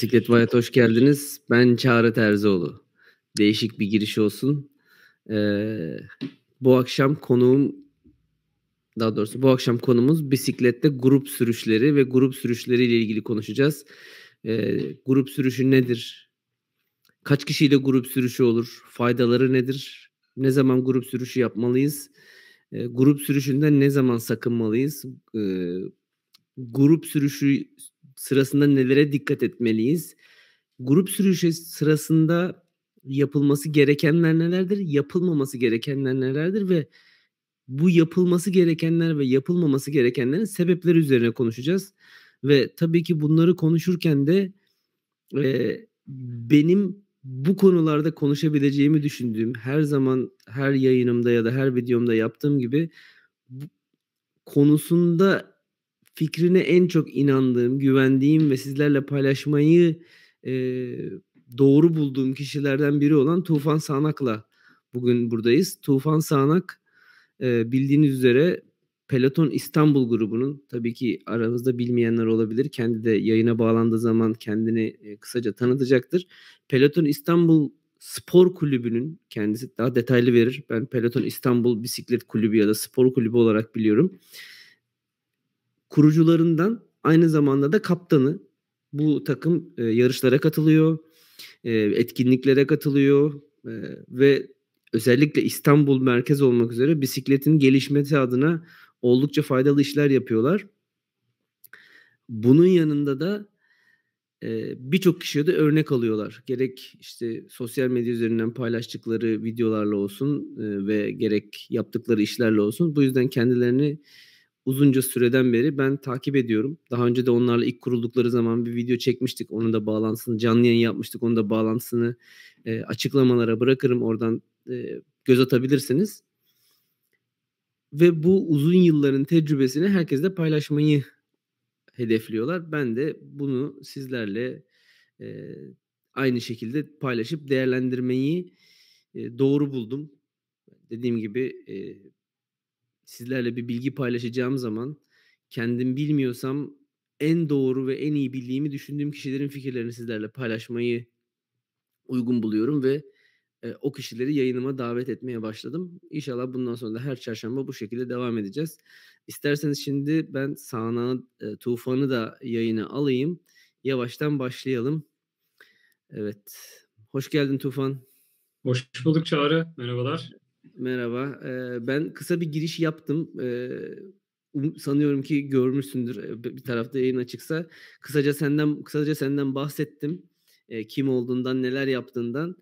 Bisiklet Hayat hoş geldiniz. Ben Çağrı Terzioğlu. Değişik bir giriş olsun. Ee, bu akşam konuğum daha doğrusu bu akşam konumuz bisiklette grup sürüşleri ve grup sürüşleri ile ilgili konuşacağız. Ee, grup sürüşü nedir? Kaç kişiyle grup sürüşü olur? Faydaları nedir? Ne zaman grup sürüşü yapmalıyız? Ee, grup sürüşünden ne zaman sakınmalıyız? Ee, grup sürüşü sırasında nelere dikkat etmeliyiz? Grup sürüşü sırasında yapılması gerekenler nelerdir? Yapılmaması gerekenler nelerdir ve bu yapılması gerekenler ve yapılmaması gerekenlerin sebepleri üzerine konuşacağız. Ve tabii ki bunları konuşurken de e, benim bu konularda konuşabileceğimi düşündüğüm her zaman her yayınımda ya da her videomda yaptığım gibi konusunda fikrine en çok inandığım, güvendiğim ve sizlerle paylaşmayı e, doğru bulduğum kişilerden biri olan Tufan Sağnak'la bugün buradayız. Tufan Sağnak e, bildiğiniz üzere Peloton İstanbul grubunun tabii ki aranızda bilmeyenler olabilir. Kendi de yayına bağlandığı zaman kendini e, kısaca tanıtacaktır. Peloton İstanbul Spor Kulübü'nün kendisi daha detaylı verir. Ben Peloton İstanbul Bisiklet Kulübü ya da Spor Kulübü olarak biliyorum kurucularından aynı zamanda da kaptanı. Bu takım e, yarışlara katılıyor, e, etkinliklere katılıyor e, ve özellikle İstanbul merkez olmak üzere bisikletin gelişmesi adına oldukça faydalı işler yapıyorlar. Bunun yanında da e, birçok kişiye de örnek alıyorlar. Gerek işte sosyal medya üzerinden paylaştıkları videolarla olsun e, ve gerek yaptıkları işlerle olsun. Bu yüzden kendilerini uzunca süreden beri ben takip ediyorum. Daha önce de onlarla ilk kuruldukları zaman bir video çekmiştik. Onun da bağlantısını canlı yayın yapmıştık. Onun da bağlantısını e, açıklamalara bırakırım. Oradan e, göz atabilirsiniz. Ve bu uzun yılların tecrübesini herkesle paylaşmayı hedefliyorlar. Ben de bunu sizlerle e, aynı şekilde paylaşıp değerlendirmeyi e, doğru buldum. Dediğim gibi e, sizlerle bir bilgi paylaşacağım zaman kendim bilmiyorsam en doğru ve en iyi bildiğimi düşündüğüm kişilerin fikirlerini sizlerle paylaşmayı uygun buluyorum ve e, o kişileri yayınıma davet etmeye başladım. İnşallah bundan sonra da her çarşamba bu şekilde devam edeceğiz. İsterseniz şimdi ben Sana e, Tufan'ı da yayına alayım. Yavaştan başlayalım. Evet. Hoş geldin Tufan. Hoş bulduk Çağrı. Merhabalar. Merhaba. Ee, ben kısa bir giriş yaptım. Ee, sanıyorum ki görmüşsündür bir tarafta yayın açıksa. Kısaca senden kısaca senden bahsettim. Ee, kim olduğundan, neler yaptığından.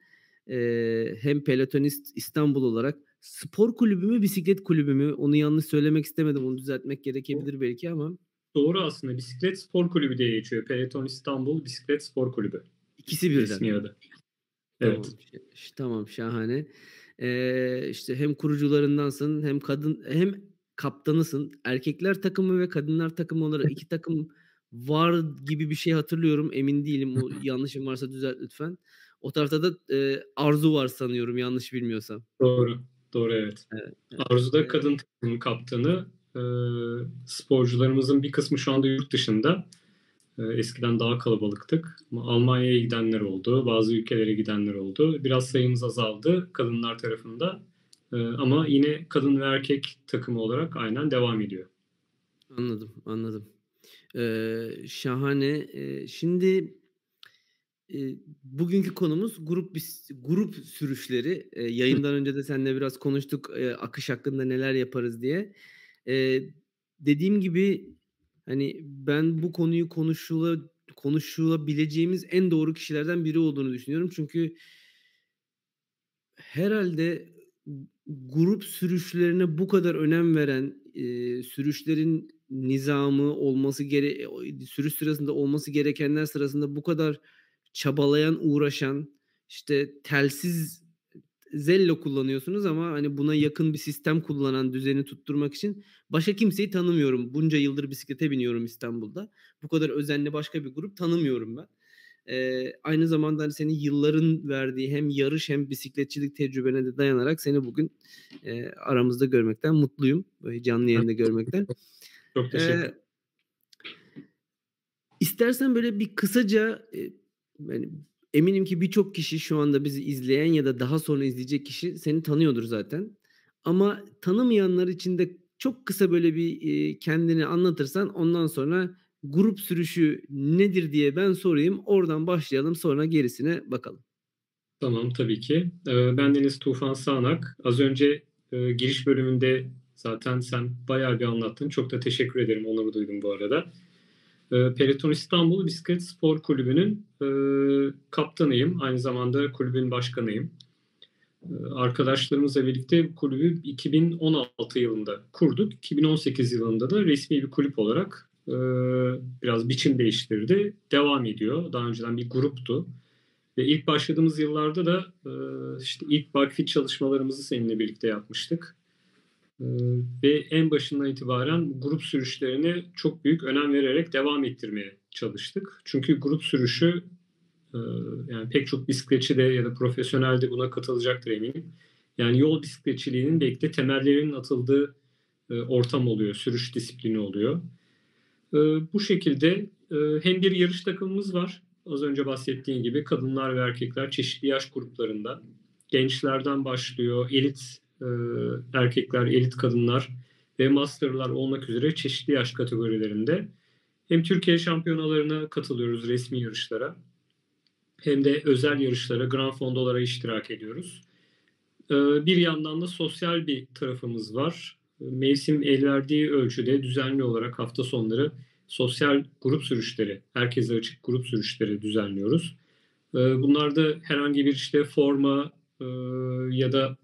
Ee, hem Pelotonist İstanbul olarak spor kulübü mü, bisiklet kulübü mü? Onu yanlış söylemek istemedim. Onu düzeltmek gerekebilir belki ama. Doğru aslında. Bisiklet Spor Kulübü diye geçiyor. Peloton İstanbul Bisiklet Spor Kulübü. İkisi birden. İsmi adı. Evet. Tamam, tamam şahane. Ee, işte hem kurucularındansın hem kadın hem kaptanısın. Erkekler takımı ve kadınlar takımı olarak iki takım var gibi bir şey hatırlıyorum. Emin değilim. O yanlışım varsa düzelt lütfen. O tarafta da e, Arzu var sanıyorum yanlış bilmiyorsam. Doğru. Doğru evet. evet, evet. Arzu da kadın takımının kaptanı. E, sporcularımızın bir kısmı şu anda yurt dışında. Ee, eskiden daha kalabalıktık. Almanya'ya gidenler oldu. Bazı ülkelere gidenler oldu. Biraz sayımız azaldı kadınlar tarafında. Ee, ama yine kadın ve erkek takımı olarak aynen devam ediyor. Anladım, anladım. Ee, şahane. Ee, şimdi e, bugünkü konumuz grup grup sürüşleri. E, yayından önce de seninle biraz konuştuk e, akış hakkında neler yaparız diye. E, dediğim gibi Hani ben bu konuyu konuşula konuşulabileceğimiz en doğru kişilerden biri olduğunu düşünüyorum. Çünkü herhalde grup sürüşlerine bu kadar önem veren, e, sürüşlerin nizamı olması gere sürüş sırasında olması gerekenler sırasında bu kadar çabalayan, uğraşan, işte telsiz Zello kullanıyorsunuz ama hani buna yakın bir sistem kullanan düzeni tutturmak için başka kimseyi tanımıyorum. Bunca yıldır bisiklete biniyorum İstanbul'da. Bu kadar özenli başka bir grup tanımıyorum ben. Ee, aynı zamanda hani senin yılların verdiği hem yarış hem bisikletçilik tecrübene de dayanarak seni bugün e, aramızda görmekten mutluyum. Böyle canlı yayında görmekten. Çok teşekkür ederim. Ee, istersen böyle bir kısaca e, yani eminim ki birçok kişi şu anda bizi izleyen ya da daha sonra izleyecek kişi seni tanıyordur zaten. Ama tanımayanlar için de çok kısa böyle bir e, kendini anlatırsan ondan sonra grup sürüşü nedir diye ben sorayım. Oradan başlayalım sonra gerisine bakalım. Tamam tabii ki. Ee, ben Deniz Tufan Sağnak. Az önce e, giriş bölümünde zaten sen bayağı bir anlattın. Çok da teşekkür ederim. Onları duydum bu arada. Ee, Peloton İstanbul Bisiklet Spor Kulübü'nün e, kaptanıyım. Aynı zamanda kulübün başkanıyım. Ee, arkadaşlarımızla birlikte kulübü 2016 yılında kurduk. 2018 yılında da resmi bir kulüp olarak e, biraz biçim değiştirdi. Devam ediyor. Daha önceden bir gruptu. Ve ilk başladığımız yıllarda da e, işte ilk bugfit çalışmalarımızı seninle birlikte yapmıştık. E, ve en başından itibaren grup sürüşlerine çok büyük önem vererek devam ettirmeye çalıştık. Çünkü grup sürüşü e, yani pek çok bisikletçi de ya da profesyonel de buna katılacaktır eminim. Yani yol bisikletçiliğinin belki de temellerinin atıldığı ortam oluyor, sürüş disiplini oluyor. Bu şekilde hem bir yarış takımımız var az önce bahsettiğin gibi kadınlar ve erkekler çeşitli yaş gruplarında gençlerden başlıyor, elit e, erkekler, elit kadınlar ve masterlar olmak üzere çeşitli yaş kategorilerinde hem Türkiye şampiyonalarına katılıyoruz resmi yarışlara hem de özel yarışlara, Grand Fondolara iştirak ediyoruz. E, bir yandan da sosyal bir tarafımız var. Mevsim el verdiği ölçüde düzenli olarak hafta sonları sosyal grup sürüşleri, herkese açık grup sürüşleri düzenliyoruz. Ee, bunlarda herhangi bir işte forma e, ya da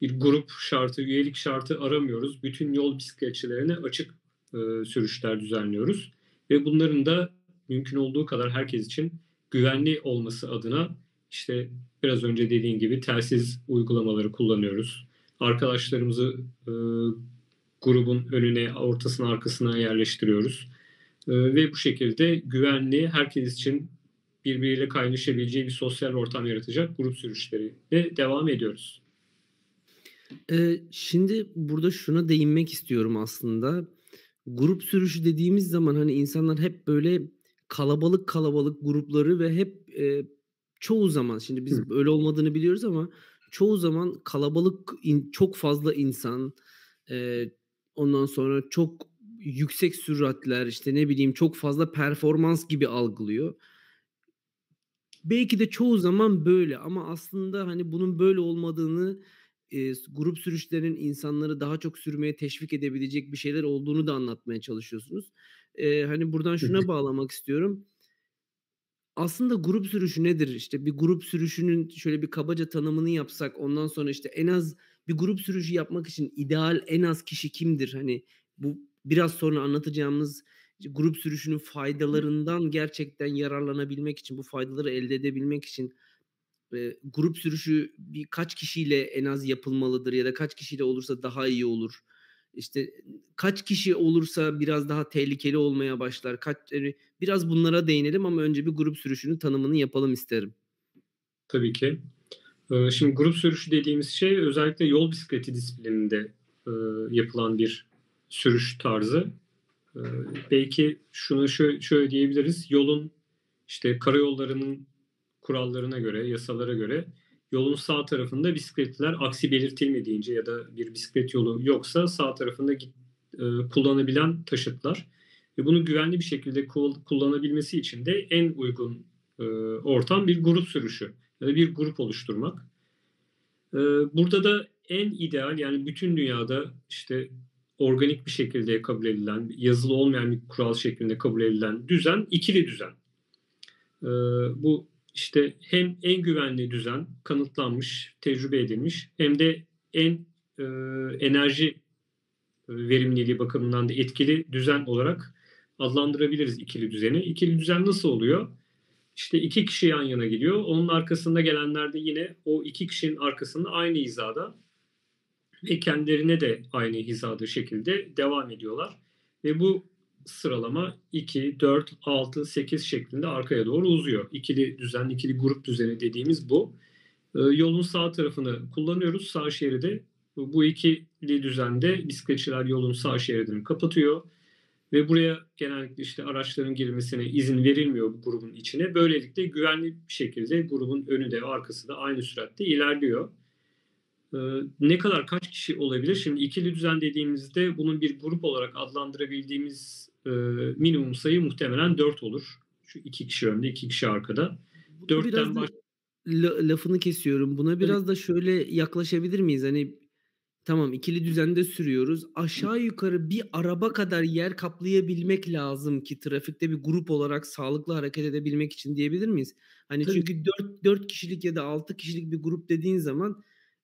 bir grup şartı, üyelik şartı aramıyoruz. Bütün yol bisikletçilerine açık e, sürüşler düzenliyoruz. Ve bunların da mümkün olduğu kadar herkes için güvenli olması adına işte biraz önce dediğin gibi telsiz uygulamaları kullanıyoruz. Arkadaşlarımızı e, grubun önüne, ortasına, arkasına yerleştiriyoruz. Ee, ve bu şekilde güvenli, herkes için birbiriyle kaynaşabileceği bir sosyal ortam yaratacak grup sürüşleriyle devam ediyoruz. Ee, şimdi burada şuna değinmek istiyorum aslında. Grup sürüşü dediğimiz zaman hani insanlar hep böyle kalabalık kalabalık grupları ve hep e, çoğu zaman şimdi biz Hı. öyle olmadığını biliyoruz ama çoğu zaman kalabalık in, çok fazla insan e, ondan sonra çok yüksek süratler işte ne bileyim çok fazla performans gibi algılıyor. Belki de çoğu zaman böyle ama aslında hani bunun böyle olmadığını e, grup sürüşlerinin insanları daha çok sürmeye teşvik edebilecek bir şeyler olduğunu da anlatmaya çalışıyorsunuz. E, hani buradan şuna bağlamak istiyorum. Aslında grup sürüşü nedir? İşte bir grup sürüşünün şöyle bir kabaca tanımını yapsak ondan sonra işte en az bir grup sürüşü yapmak için ideal en az kişi kimdir? Hani bu biraz sonra anlatacağımız grup sürüşünün faydalarından gerçekten yararlanabilmek için, bu faydaları elde edebilmek için e, grup sürüşü birkaç kişiyle en az yapılmalıdır ya da kaç kişiyle olursa daha iyi olur. İşte kaç kişi olursa biraz daha tehlikeli olmaya başlar. Kaç yani biraz bunlara değinelim ama önce bir grup sürüşünün tanımını yapalım isterim. Tabii ki. Şimdi grup sürüşü dediğimiz şey özellikle yol bisikleti disiplininde yapılan bir sürüş tarzı. Belki şunu şöyle diyebiliriz. Yolun işte karayollarının kurallarına göre, yasalara göre yolun sağ tarafında bisikletler aksi belirtilmediğince ya da bir bisiklet yolu yoksa sağ tarafında git, e, kullanabilen taşıtlar. Ve bunu güvenli bir şekilde kullanabilmesi için de en uygun e, ortam bir grup sürüşü ya da bir grup oluşturmak. E, burada da en ideal yani bütün dünyada işte organik bir şekilde kabul edilen, yazılı olmayan bir kural şeklinde kabul edilen düzen ikili düzen. Ee, bu işte hem en güvenli düzen kanıtlanmış, tecrübe edilmiş hem de en e, enerji e, verimliliği bakımından da etkili düzen olarak adlandırabiliriz ikili düzeni. İkili düzen nasıl oluyor? İşte iki kişi yan yana gidiyor. Onun arkasında gelenler de yine o iki kişinin arkasında aynı hizada ve kendilerine de aynı hizada şekilde devam ediyorlar. Ve bu sıralama 2, 4, 6, 8 şeklinde arkaya doğru uzuyor. İkili düzen, ikili grup düzeni dediğimiz bu. Ee, yolun sağ tarafını kullanıyoruz. Sağ şeridi bu ikili düzende bisikletçiler yolun sağ şeridini kapatıyor. ve buraya genellikle işte araçların girmesine izin verilmiyor bu grubun içine. Böylelikle güvenli bir şekilde grubun önü de arkası da aynı süratte ilerliyor. Ee, ne kadar kaç kişi olabilir? Şimdi ikili düzen dediğimizde bunun bir grup olarak adlandırabildiğimiz e, minimum sayı muhtemelen 4 olur. Şu iki kişi önde, iki kişi arkada. Dörtten baş... lafını kesiyorum. Buna biraz evet. da şöyle yaklaşabilir miyiz? Hani Tamam ikili düzende sürüyoruz. Aşağı yukarı bir araba kadar yer kaplayabilmek lazım ki trafikte bir grup olarak sağlıklı hareket edebilmek için diyebilir miyiz? Hani Tabii. çünkü 4 4 kişilik ya da 6 kişilik bir grup dediğin zaman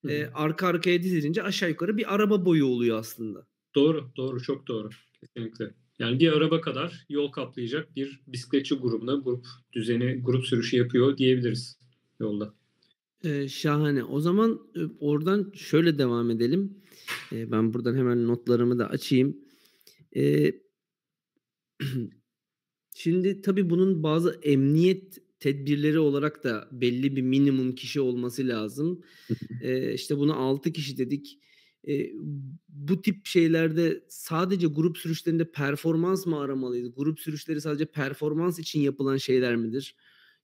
e, arka arkaya dizilince aşağı yukarı bir araba boyu oluyor aslında. Doğru, doğru, çok doğru. Kesinlikle. Yani bir araba kadar yol kaplayacak bir bisikletçi grubuna grup düzeni, grup sürüşü yapıyor diyebiliriz yolda. Eee, şahane. O zaman, ııı, oradan şöyle devam edelim. Eee, ben buradan hemen notlarımı da açayım. Eee Şimdi tabii bunun bazı emniyet tedbirleri olarak da belli bir minimum kişi olması lazım. Eee, işte buna 6 kişi dedik. Eee, bu tip şeylerde sadece grup sürüşlerinde performans mı aramalıyız? Grup sürüşleri sadece performans için yapılan şeyler midir?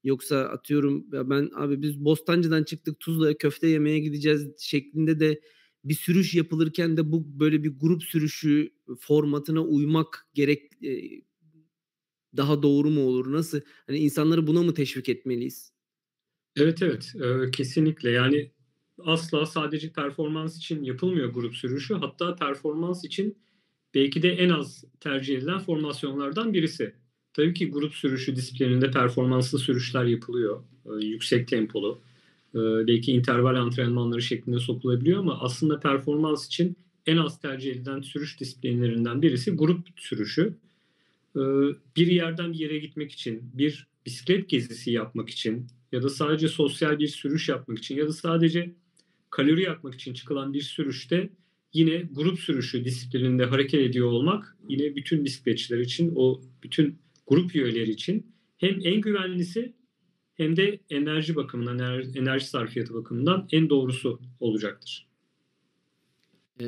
Yoksa atıyorum ya ben abi biz Bostancı'dan çıktık Tuzla'ya köfte yemeye gideceğiz şeklinde de bir sürüş yapılırken de bu böyle bir grup sürüşü formatına uymak gerek e, daha doğru mu olur? Nasıl? Hani insanları buna mı teşvik etmeliyiz? Evet evet e, kesinlikle yani asla sadece performans için yapılmıyor grup sürüşü hatta performans için belki de en az tercih edilen formasyonlardan birisi. Tabii ki grup sürüşü disiplininde performanslı sürüşler yapılıyor. E, yüksek tempolu. E, belki interval antrenmanları şeklinde sokulabiliyor ama aslında performans için en az tercih edilen sürüş disiplinlerinden birisi grup sürüşü. E, bir yerden bir yere gitmek için, bir bisiklet gezisi yapmak için ya da sadece sosyal bir sürüş yapmak için ya da sadece kalori yakmak için çıkılan bir sürüşte yine grup sürüşü disiplininde hareket ediyor olmak yine bütün bisikletçiler için o bütün grup üyeleri için hem en güvenlisi hem de enerji bakımından, enerji, sarfiyatı bakımından en doğrusu olacaktır. E,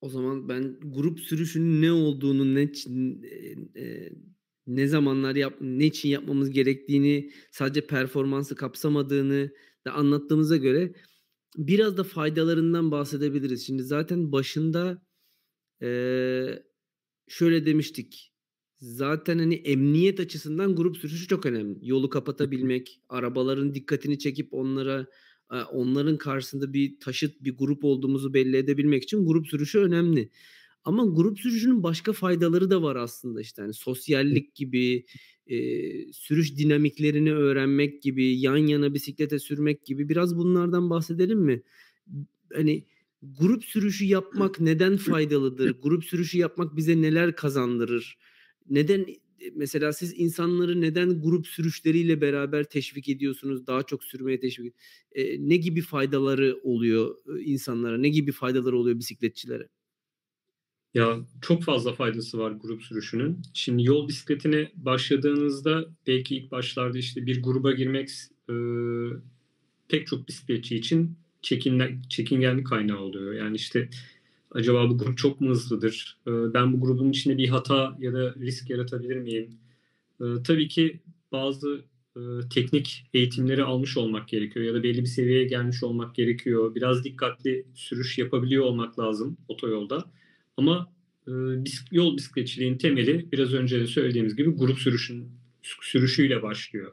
o zaman ben grup sürüşünün ne olduğunu, ne e, ne zamanlar yap, ne için yapmamız gerektiğini, sadece performansı kapsamadığını da anlattığımıza göre biraz da faydalarından bahsedebiliriz. Şimdi zaten başında e, şöyle demiştik zaten hani emniyet açısından grup sürüşü çok önemli. Yolu kapatabilmek, arabaların dikkatini çekip onlara onların karşısında bir taşıt bir grup olduğumuzu belli edebilmek için grup sürüşü önemli. Ama grup sürüşünün başka faydaları da var aslında işte hani sosyallik gibi, e, sürüş dinamiklerini öğrenmek gibi, yan yana bisiklete sürmek gibi biraz bunlardan bahsedelim mi? Hani grup sürüşü yapmak neden faydalıdır? Grup sürüşü yapmak bize neler kazandırır? neden mesela siz insanları neden grup sürüşleriyle beraber teşvik ediyorsunuz? Daha çok sürmeye teşvik. E, ne gibi faydaları oluyor insanlara? Ne gibi faydaları oluyor bisikletçilere? Ya çok fazla faydası var grup sürüşünün. Şimdi yol bisikletine başladığınızda belki ilk başlarda işte bir gruba girmek e, pek çok bisikletçi için çekingen, çekingenlik kaynağı oluyor. Yani işte Acaba bu grup çok mu hızlıdır? Ee, ben bu grubun içinde bir hata ya da risk yaratabilir miyim? Ee, tabii ki bazı e, teknik eğitimleri almış olmak gerekiyor ya da belli bir seviyeye gelmiş olmak gerekiyor. Biraz dikkatli sürüş yapabiliyor olmak lazım otoyolda. Ama e, yol bisikletçiliğin temeli biraz önce de söylediğimiz gibi grup sürüşün sürüşüyle başlıyor.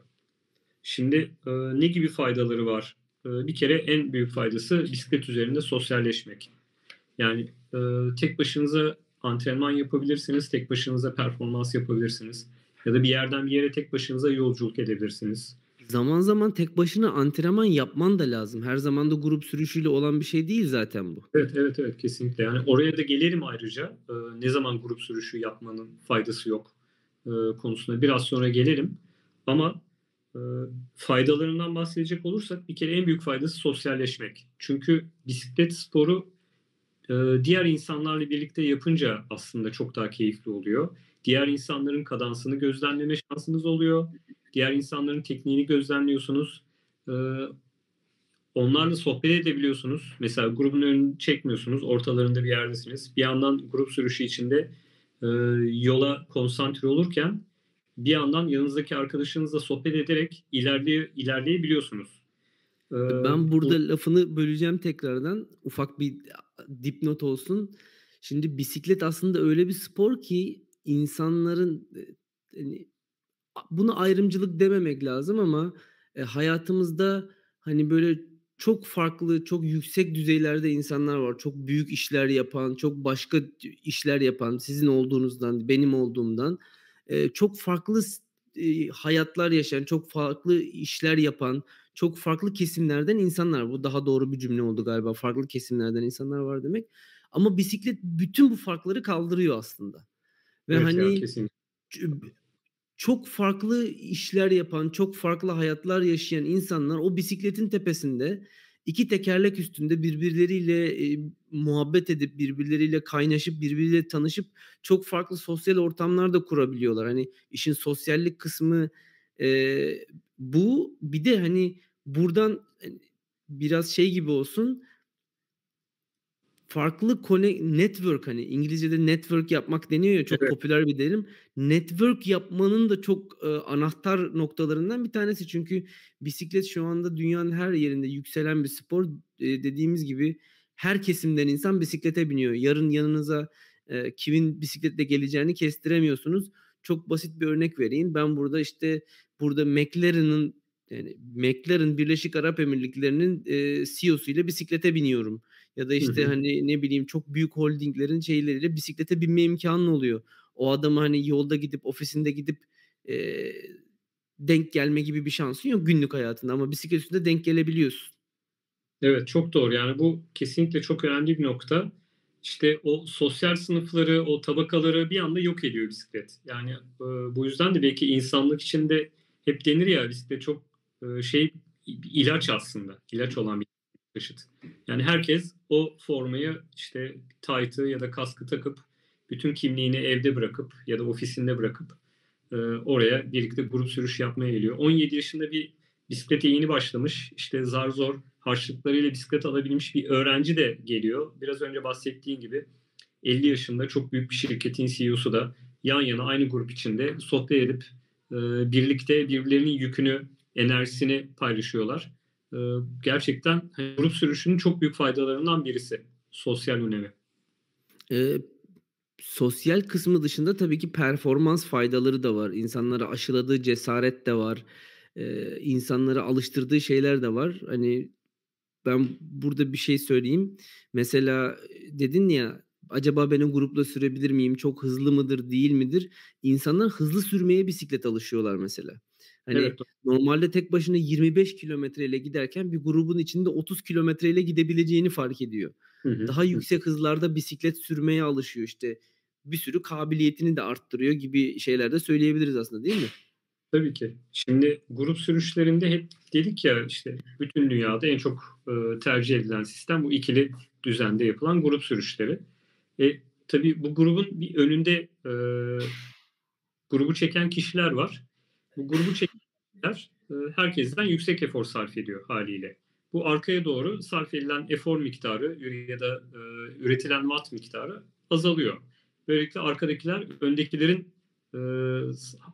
Şimdi e, ne gibi faydaları var? Bir kere en büyük faydası bisiklet üzerinde sosyalleşmek. Yani e, tek başınıza antrenman yapabilirsiniz, tek başınıza performans yapabilirsiniz. Ya da bir yerden bir yere tek başınıza yolculuk edebilirsiniz. Zaman zaman tek başına antrenman yapman da lazım. Her zaman da grup sürüşüyle olan bir şey değil zaten bu. Evet evet evet kesinlikle. Yani oraya da gelelim ayrıca. Ee, ne zaman grup sürüşü yapmanın faydası yok e, konusuna biraz sonra gelelim. Ama e, faydalarından bahsedecek olursak bir kere en büyük faydası sosyalleşmek. Çünkü bisiklet sporu ee, diğer insanlarla birlikte yapınca aslında çok daha keyifli oluyor. Diğer insanların kadansını gözlemleme şansınız oluyor. Diğer insanların tekniğini gözlemliyorsunuz. Ee, onlarla sohbet edebiliyorsunuz. Mesela grubun önünü çekmiyorsunuz. Ortalarında bir yerdesiniz. Bir yandan grup sürüşü içinde e, yola konsantre olurken bir yandan yanınızdaki arkadaşınızla sohbet ederek ilerleye, ilerleyebiliyorsunuz. Ee, ben burada bu... lafını böleceğim tekrardan. Ufak bir dipnot olsun. Şimdi bisiklet aslında öyle bir spor ki insanların yani bunu ayrımcılık dememek lazım ama e, hayatımızda hani böyle çok farklı, çok yüksek düzeylerde insanlar var. Çok büyük işler yapan, çok başka işler yapan, sizin olduğunuzdan, benim olduğumdan e, çok farklı e, hayatlar yaşayan, çok farklı işler yapan, çok farklı kesimlerden insanlar. Bu daha doğru bir cümle oldu galiba. Farklı kesimlerden insanlar var demek. Ama bisiklet bütün bu farkları kaldırıyor aslında. Ve evet hani ya, çok farklı işler yapan, çok farklı hayatlar yaşayan insanlar o bisikletin tepesinde iki tekerlek üstünde birbirleriyle e, muhabbet edip birbirleriyle kaynaşıp birbirleriyle tanışıp çok farklı sosyal ortamlar da kurabiliyorlar. Hani işin sosyallik kısmı e, bu bir de hani buradan biraz şey gibi olsun farklı kone network hani İngilizce'de network yapmak deniyor ya çok evet. popüler bir derim. Network yapmanın da çok e, anahtar noktalarından bir tanesi çünkü bisiklet şu anda dünyanın her yerinde yükselen bir spor. E, dediğimiz gibi her kesimden insan bisiklete biniyor. Yarın yanınıza e, kimin bisikletle geleceğini kestiremiyorsunuz. Çok basit bir örnek vereyim. Ben burada işte burada McLaren'ın yani McLaren Birleşik Arap Emirlikleri'nin e, CEO'su ile bisiklete biniyorum. Ya da işte hani ne bileyim çok büyük holdinglerin şeyleriyle bisiklete binme imkanın oluyor. O adamı hani yolda gidip ofisinde gidip e, denk gelme gibi bir şansın yok günlük hayatında ama bisiklet üstünde denk gelebiliyorsun. Evet çok doğru yani bu kesinlikle çok önemli bir nokta. İşte o sosyal sınıfları, o tabakaları bir anda yok ediyor bisiklet. Yani e, bu yüzden de belki insanlık içinde hep denir ya bisiklet çok e, şey ilaç aslında. ilaç olan bir taşıt. Yani herkes o formayı işte tight'ı ya da kaskı takıp bütün kimliğini evde bırakıp ya da ofisinde bırakıp e, oraya birlikte grup sürüş yapmaya geliyor. 17 yaşında bir bisiklete yeni başlamış. işte zar zor harçlıklarıyla bisiklet alabilmiş bir öğrenci de geliyor. Biraz önce bahsettiğin gibi 50 yaşında çok büyük bir şirketin CEO'su da yan yana aynı grup içinde sohbet edip e, birlikte birbirlerinin yükünü, enerjisini paylaşıyorlar. E, gerçekten hani, grup sürüşünün çok büyük faydalarından birisi. Sosyal önemi. E, sosyal kısmı dışında tabii ki performans faydaları da var. İnsanlara aşıladığı cesaret de var. E, insanları alıştırdığı şeyler de var. Hani ben burada bir şey söyleyeyim. Mesela dedin ya acaba ben o grupla sürebilir miyim? Çok hızlı mıdır, değil midir? İnsanlar hızlı sürmeye bisiklet alışıyorlar mesela. Hani evet. normalde tek başına 25 kilometreyle giderken bir grubun içinde 30 kilometreyle gidebileceğini fark ediyor. Hı hı. Daha yüksek hızlarda bisiklet sürmeye alışıyor işte. Bir sürü kabiliyetini de arttırıyor gibi şeyler de söyleyebiliriz aslında değil mi? Tabii ki. Şimdi grup sürüşlerinde hep dedik ya işte bütün dünyada en çok e, tercih edilen sistem bu ikili düzende yapılan grup sürüşleri. E, tabii bu grubun bir önünde e, grubu çeken kişiler var. Bu grubu çekenler e, herkesten yüksek efor sarf ediyor haliyle. Bu arkaya doğru sarf edilen efor miktarı ya da e, üretilen watt miktarı azalıyor. Böylelikle arkadakiler öndekilerin e,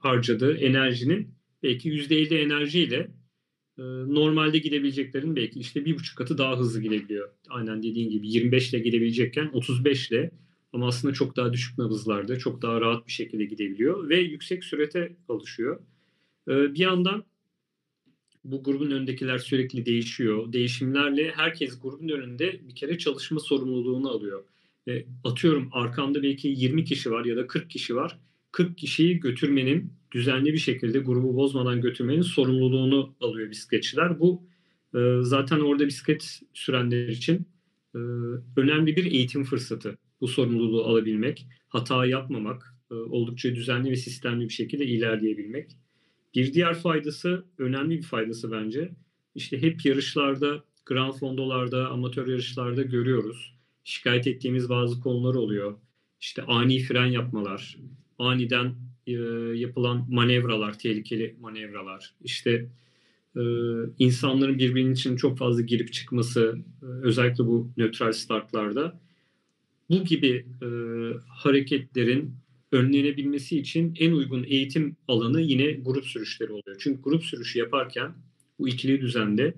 harcadığı enerjinin belki %50 enerjiyle e, normalde gidebileceklerin belki işte bir buçuk katı daha hızlı gidebiliyor. Aynen dediğin gibi 25 ile gidebilecekken 35 ile ama aslında çok daha düşük nabızlarda çok daha rahat bir şekilde gidebiliyor ve yüksek sürete alışıyor. E, bir yandan bu grubun önündekiler sürekli değişiyor. Değişimlerle herkes grubun önünde bir kere çalışma sorumluluğunu alıyor. E, atıyorum arkamda belki 20 kişi var ya da 40 kişi var. 40 kişiyi götürmenin düzenli bir şekilde grubu bozmadan götürmenin sorumluluğunu alıyor bisikletçiler. Bu e, zaten orada bisiklet sürenler için e, önemli bir eğitim fırsatı. Bu sorumluluğu alabilmek, hata yapmamak, e, oldukça düzenli ve sistemli bir şekilde ilerleyebilmek. Bir diğer faydası, önemli bir faydası bence. İşte hep yarışlarda, Grand Fondo'larda, amatör yarışlarda görüyoruz. Şikayet ettiğimiz bazı konular oluyor. İşte ani fren yapmalar, aniden e, yapılan manevralar, tehlikeli manevralar, işte e, insanların birbirinin için çok fazla girip çıkması, e, özellikle bu nötral startlarda bu gibi e, hareketlerin önlenebilmesi için en uygun eğitim alanı yine grup sürüşleri oluyor. Çünkü grup sürüşü yaparken bu ikili düzende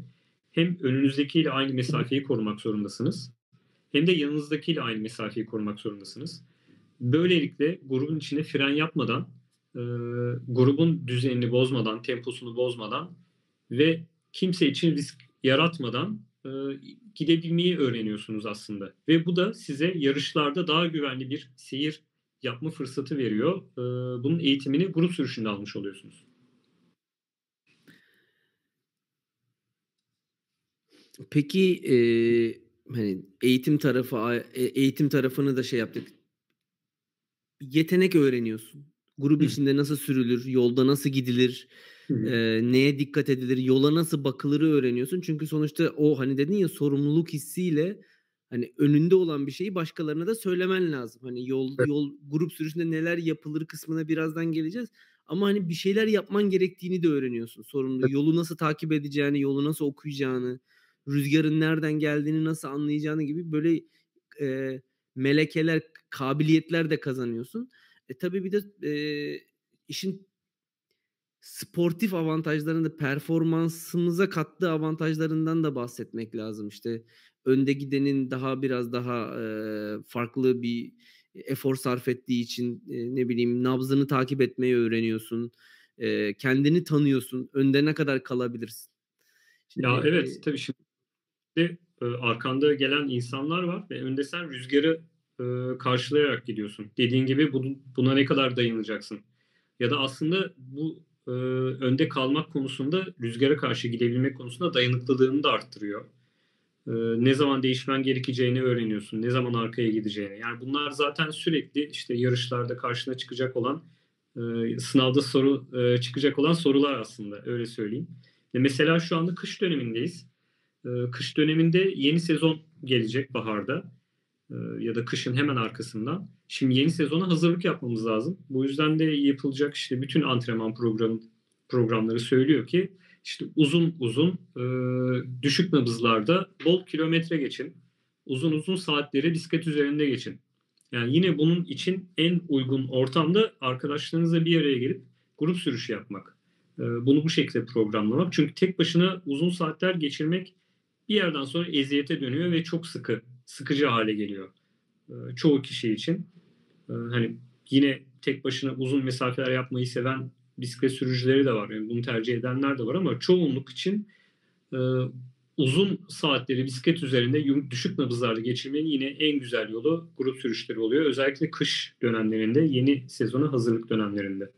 hem önünüzdekiyle aynı mesafeyi korumak zorundasınız hem de yanınızdakiyle aynı mesafeyi korumak zorundasınız. Böylelikle grubun içinde fren yapmadan, e, grubun düzenini bozmadan, temposunu bozmadan ve kimse için risk yaratmadan e, gidebilmeyi öğreniyorsunuz aslında. Ve bu da size yarışlarda daha güvenli bir seyir yapma fırsatı veriyor. E, bunun eğitimini grup sürüşünde almış oluyorsunuz. Peki e, hani eğitim tarafı e, eğitim tarafını da şey yaptık. Yetenek öğreniyorsun. Grup Hı. içinde nasıl sürülür, yolda nasıl gidilir, e, neye dikkat edilir, yola nasıl bakılırı öğreniyorsun. Çünkü sonuçta o hani dedin ya sorumluluk hissiyle hani önünde olan bir şeyi başkalarına da söylemen lazım. Hani yol evet. yol grup sürüşünde neler yapılır kısmına birazdan geleceğiz. Ama hani bir şeyler yapman gerektiğini de öğreniyorsun. Sorumlu evet. yolu nasıl takip edeceğini, yolu nasıl okuyacağını, rüzgarın nereden geldiğini nasıl anlayacağını gibi böyle e, melekeler, kabiliyetler de kazanıyorsun. E tabii bir de e, işin sportif avantajlarını performansımıza kattığı avantajlarından da bahsetmek lazım. İşte önde gidenin daha biraz daha e, farklı bir efor sarf ettiği için e, ne bileyim nabzını takip etmeyi öğreniyorsun. E, kendini tanıyorsun. Önde ne kadar kalabilirsin. Şimdi, ya evet tabii şimdi e, arkanda gelen insanlar var ve önde sen rüzgarı e, karşılayarak gidiyorsun. Dediğin gibi bu, buna ne kadar dayanacaksın? Ya da aslında bu e, önde kalmak konusunda rüzgara karşı gidebilmek konusunda dayanıklılığını da arttırıyor. E, ne zaman değişmen gerekeceğini öğreniyorsun. Ne zaman arkaya gideceğini. Yani bunlar zaten sürekli işte yarışlarda karşına çıkacak olan e, sınavda soru e, çıkacak olan sorular aslında öyle söyleyeyim. E, mesela şu anda kış dönemindeyiz. Kış döneminde yeni sezon gelecek baharda ya da kışın hemen arkasından. Şimdi yeni sezona hazırlık yapmamız lazım. Bu yüzden de yapılacak işte bütün antrenman program programları söylüyor ki işte uzun uzun e, düşük nabızlarda bol kilometre geçin. Uzun uzun saatleri bisiklet üzerinde geçin. Yani yine bunun için en uygun ortamda arkadaşlarınızla bir araya gelip grup sürüşü yapmak. E, bunu bu şekilde programlamak. Çünkü tek başına uzun saatler geçirmek bir yerden sonra eziyete dönüyor ve çok sıkı, sıkıcı hale geliyor. E, çoğu kişi için. Ee, hani yine tek başına uzun mesafeler yapmayı seven bisiklet sürücüleri de var. Yani bunu tercih edenler de var ama çoğunluk için e, uzun saatleri bisiklet üzerinde düşük nabızlarda geçirmenin yine en güzel yolu grup sürüşleri oluyor. Özellikle kış dönemlerinde, yeni sezona hazırlık dönemlerinde.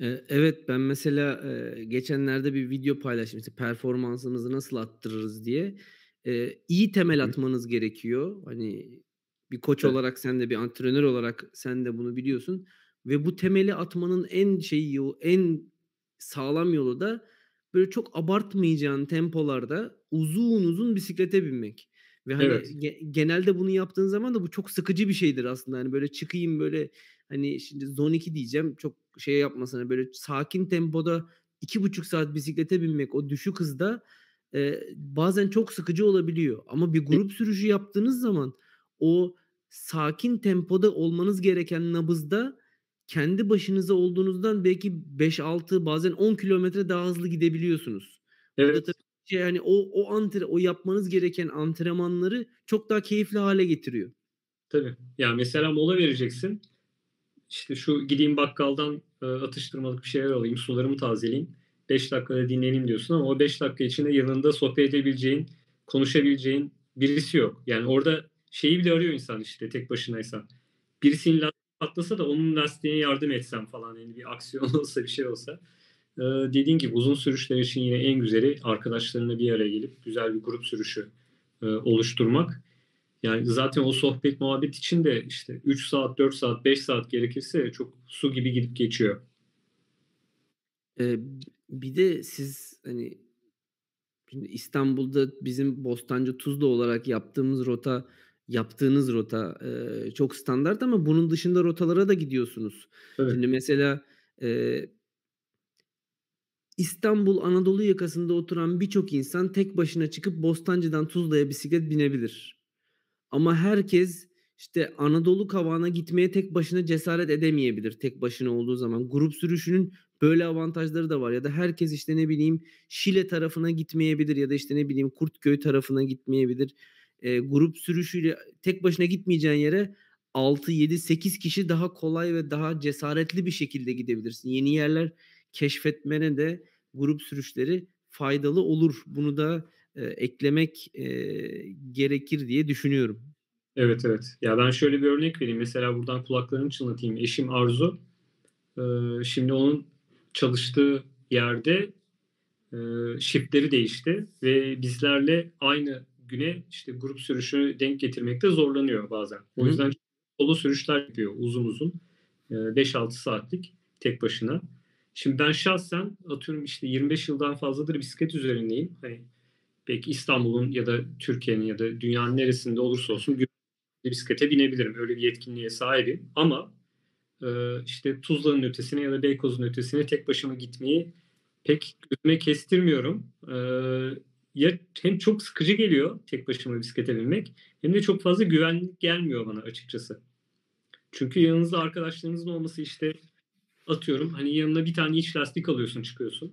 Ee, evet ben mesela e, geçenlerde bir video paylaştım. İşte performansımızı nasıl arttırırız diye. Ee, iyi temel atmanız gerekiyor. Hani bir koç evet. olarak sen de bir antrenör olarak sen de bunu biliyorsun ve bu temeli atmanın en şeyi yolu, en sağlam yolu da böyle çok abartmayacağın tempolarda uzun uzun bisiklete binmek. Ve hani evet. ge- genelde bunu yaptığın zaman da bu çok sıkıcı bir şeydir aslında. Hani böyle çıkayım böyle hani şimdi zone 2 diyeceğim çok şey yapmasana böyle sakin tempoda iki buçuk saat bisiklete binmek o düşük hızda e, bazen çok sıkıcı olabiliyor. Ama bir grup sürüşü yaptığınız zaman o sakin tempoda olmanız gereken nabızda kendi başınıza olduğunuzdan belki 5-6 bazen 10 kilometre daha hızlı gidebiliyorsunuz. Evet. Burada tabii şey yani o o antre o yapmanız gereken antrenmanları çok daha keyifli hale getiriyor. Tabii. Ya mesela mola vereceksin. İşte şu gideyim bakkaldan e, atıştırmalık bir şeyler alayım, sularımı tazeleyeyim. 5 dakikada dinleneyim diyorsun ama o 5 dakika içinde yanında sohbet edebileceğin, konuşabileceğin birisi yok. Yani orada şeyi bile arıyor insan işte tek başınaysa. Lastiği patlasa da onun lastiğine yardım etsem falan yani bir aksiyon olsa bir şey olsa. Ee, dediğin gibi uzun sürüşler için yine en güzeli arkadaşlarına bir araya gelip güzel bir grup sürüşü e, oluşturmak. Yani zaten o sohbet muhabbet için de işte 3 saat, 4 saat, 5 saat gerekirse çok su gibi gidip geçiyor. Ee, bir de siz hani şimdi İstanbul'da bizim Bostancı Tuzla olarak yaptığımız rota yaptığınız rota e, çok standart ama bunun dışında rotalara da gidiyorsunuz. Evet. Şimdi mesela e, İstanbul Anadolu yakasında oturan birçok insan tek başına çıkıp Bostancı'dan Tuzla'ya bisiklet binebilir. Ama herkes işte Anadolu kavağına gitmeye tek başına cesaret edemeyebilir tek başına olduğu zaman. Grup sürüşünün böyle avantajları da var ya da herkes işte ne bileyim Şile tarafına gitmeyebilir ya da işte ne bileyim Kurtköy tarafına gitmeyebilir. E, grup sürüşüyle tek başına gitmeyeceğin yere 6, 7, 8 kişi daha kolay ve daha cesaretli bir şekilde gidebilirsin. Yeni yerler keşfetmene de grup sürüşleri faydalı olur. Bunu da e, eklemek e, gerekir diye düşünüyorum. Evet evet. Ya ben şöyle bir örnek vereyim. Mesela buradan kulaklarımı çınlatayım. Eşim Arzu. E, şimdi onun çalıştığı yerde e, shiftleri değişti ve bizlerle aynı güne işte grup sürüşü denk getirmekte zorlanıyor bazen. O yüzden solo sürüşler yapıyor uzun uzun. E, 5-6 saatlik tek başına. Şimdi ben şahsen atıyorum işte 25 yıldan fazladır bisiklet üzerindeyim. Hani belki İstanbul'un ya da Türkiye'nin ya da dünyanın neresinde olursa olsun bisiklete binebilirim. Öyle bir yetkinliğe sahibim. Ama e, işte Tuzla'nın ötesine ya da Beykoz'un ötesine tek başıma gitmeyi pek gözüme kestirmiyorum. E, ya hem çok sıkıcı geliyor tek başıma bisiklete binmek hem de çok fazla güvenlik gelmiyor bana açıkçası. Çünkü yanınızda arkadaşlarınızın olması işte atıyorum hani yanına bir tane iç lastik alıyorsun çıkıyorsun.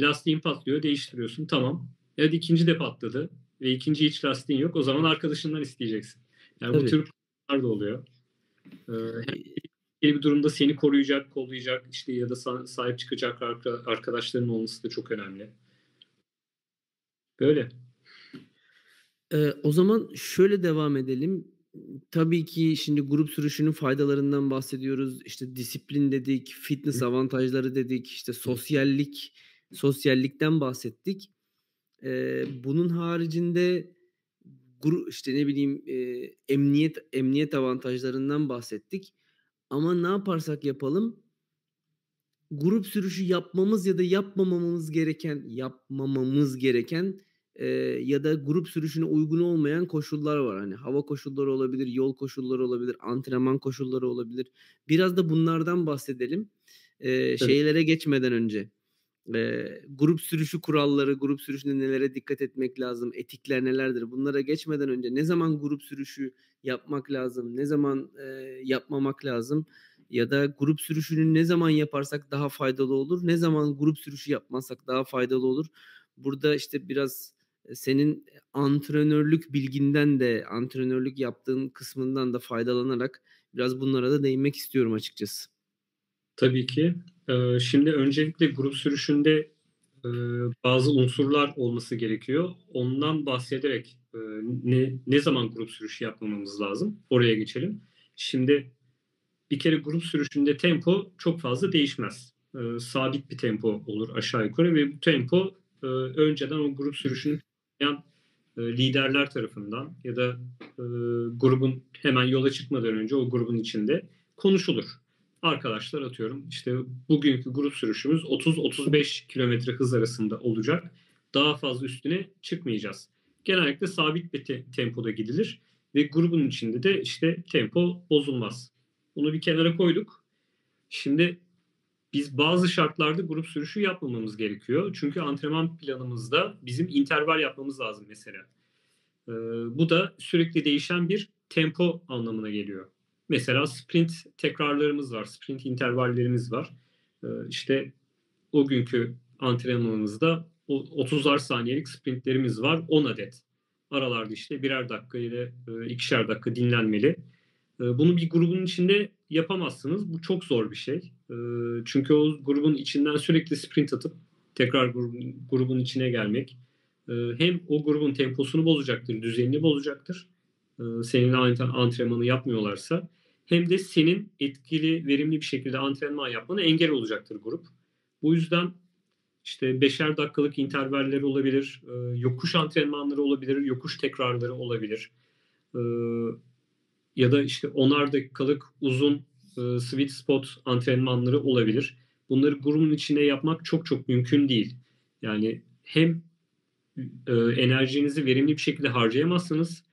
Lastiğin patlıyor değiştiriyorsun tamam. Ya da ikinci de patladı ve ikinci iç lastiğin yok o zaman arkadaşından isteyeceksin. Yani Tabii. bu tür problemler de oluyor. Ee, bir durumda seni koruyacak, kollayacak işte ya da sahip çıkacak arkadaşların olması da çok önemli. Böyle. Ee, o zaman şöyle devam edelim. Tabii ki şimdi grup sürüşünün faydalarından bahsediyoruz. İşte disiplin dedik, fitness avantajları dedik, işte sosyallik, sosyallikten bahsettik. Ee, bunun haricinde guru, işte ne bileyim e, emniyet emniyet avantajlarından bahsettik. Ama ne yaparsak yapalım grup sürüşü yapmamız ya da yapmamamız gereken yapmamamız gereken e, ya da grup sürüşüne uygun olmayan koşullar var. Hani hava koşulları olabilir, yol koşulları olabilir, antrenman koşulları olabilir. Biraz da bunlardan bahsedelim. E, şeylere geçmeden önce e, grup sürüşü kuralları, grup sürüşünde nelere dikkat etmek lazım, etikler nelerdir? Bunlara geçmeden önce ne zaman grup sürüşü yapmak lazım, ne zaman e, yapmamak lazım ya da grup sürüşünü ne zaman yaparsak daha faydalı olur, ne zaman grup sürüşü yapmazsak daha faydalı olur. Burada işte biraz senin antrenörlük bilginden de antrenörlük yaptığın kısmından da faydalanarak biraz bunlara da değinmek istiyorum açıkçası. Tabii ki. Ee, şimdi öncelikle grup sürüşünde e, bazı unsurlar olması gerekiyor. Ondan bahsederek e, ne, ne zaman grup sürüşü yapmamamız lazım? Oraya geçelim. Şimdi bir kere grup sürüşünde tempo çok fazla değişmez. E, sabit bir tempo olur aşağı yukarı ve bu tempo önceden o grup sürüşünü yapan liderler tarafından ya da grubun hemen yola çıkmadan önce o grubun içinde konuşulur arkadaşlar atıyorum işte bugünkü grup sürüşümüz 30-35 kilometre hız arasında olacak. Daha fazla üstüne çıkmayacağız. Genellikle sabit bir te- tempoda gidilir ve grubun içinde de işte tempo bozulmaz. Bunu bir kenara koyduk. Şimdi biz bazı şartlarda grup sürüşü yapmamamız gerekiyor. Çünkü antrenman planımızda bizim interval yapmamız lazım mesela. Ee, bu da sürekli değişen bir tempo anlamına geliyor. Mesela sprint tekrarlarımız var, sprint intervallerimiz var. Ee, işte o günkü antrenmanımızda 30'ar saniyelik sprintlerimiz var 10 adet. Aralarda işte birer dakika ile ikişer dakika dinlenmeli. Ee, bunu bir grubun içinde yapamazsınız. Bu çok zor bir şey. Ee, çünkü o grubun içinden sürekli sprint atıp tekrar grubun, grubun içine gelmek hem o grubun temposunu bozacaktır, düzenini bozacaktır e, seninle antrenmanı yapmıyorlarsa hem de senin etkili, verimli bir şekilde antrenman yapmana engel olacaktır grup. Bu yüzden işte beşer dakikalık intervaller olabilir, e, yokuş antrenmanları olabilir, yokuş tekrarları olabilir. Ya da işte onar dakikalık uzun e, sweet spot antrenmanları olabilir. Bunları grubun içinde yapmak çok çok mümkün değil. Yani hem e, enerjinizi verimli bir şekilde harcayamazsınız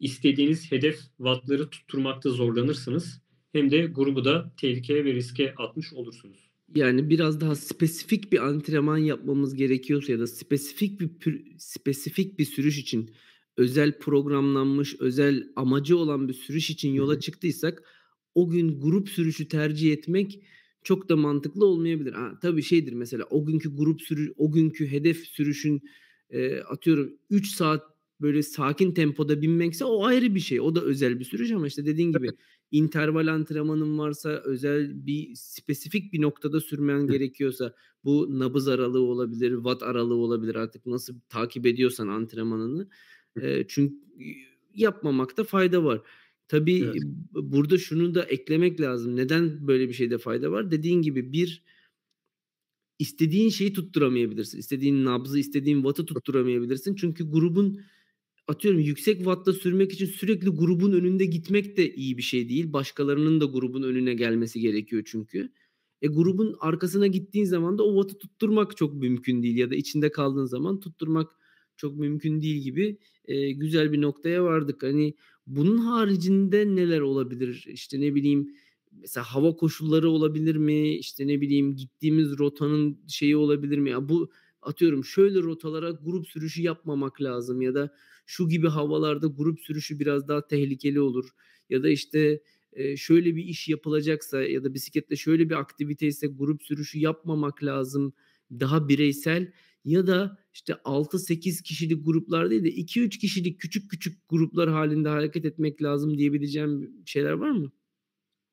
istediğiniz hedef wattları tutturmakta zorlanırsınız. Hem de grubu da tehlikeye ve riske atmış olursunuz. Yani biraz daha spesifik bir antrenman yapmamız gerekiyorsa ya da spesifik bir pür, spesifik bir sürüş için özel programlanmış, özel amacı olan bir sürüş için yola çıktıysak o gün grup sürüşü tercih etmek çok da mantıklı olmayabilir. Ha, tabii şeydir mesela o günkü grup sürü o günkü hedef sürüşün e, atıyorum 3 saat böyle sakin tempoda binmekse o ayrı bir şey. O da özel bir sürüş ama işte dediğin gibi interval antrenmanın varsa özel bir spesifik bir noktada sürmen gerekiyorsa bu nabız aralığı olabilir, watt aralığı olabilir artık nasıl takip ediyorsan antrenmanını. E, çünkü yapmamakta fayda var. Tabii evet. burada şunu da eklemek lazım. Neden böyle bir şeyde fayda var? Dediğin gibi bir istediğin şeyi tutturamayabilirsin. İstediğin nabzı, istediğin wattı tutturamayabilirsin. Çünkü grubun atıyorum yüksek wattla sürmek için sürekli grubun önünde gitmek de iyi bir şey değil. Başkalarının da grubun önüne gelmesi gerekiyor çünkü. E grubun arkasına gittiğin zaman da o wattı tutturmak çok mümkün değil ya da içinde kaldığın zaman tutturmak çok mümkün değil gibi e, güzel bir noktaya vardık. Hani bunun haricinde neler olabilir? İşte ne bileyim mesela hava koşulları olabilir mi? İşte ne bileyim gittiğimiz rotanın şeyi olabilir mi? Ya bu atıyorum şöyle rotalara grup sürüşü yapmamak lazım ya da şu gibi havalarda grup sürüşü biraz daha tehlikeli olur ya da işte şöyle bir iş yapılacaksa ya da bisikletle şöyle bir aktivite ise grup sürüşü yapmamak lazım. Daha bireysel ya da işte 6-8 kişilik gruplar değil de 2-3 kişilik küçük küçük gruplar halinde hareket etmek lazım diyebileceğim şeyler var mı?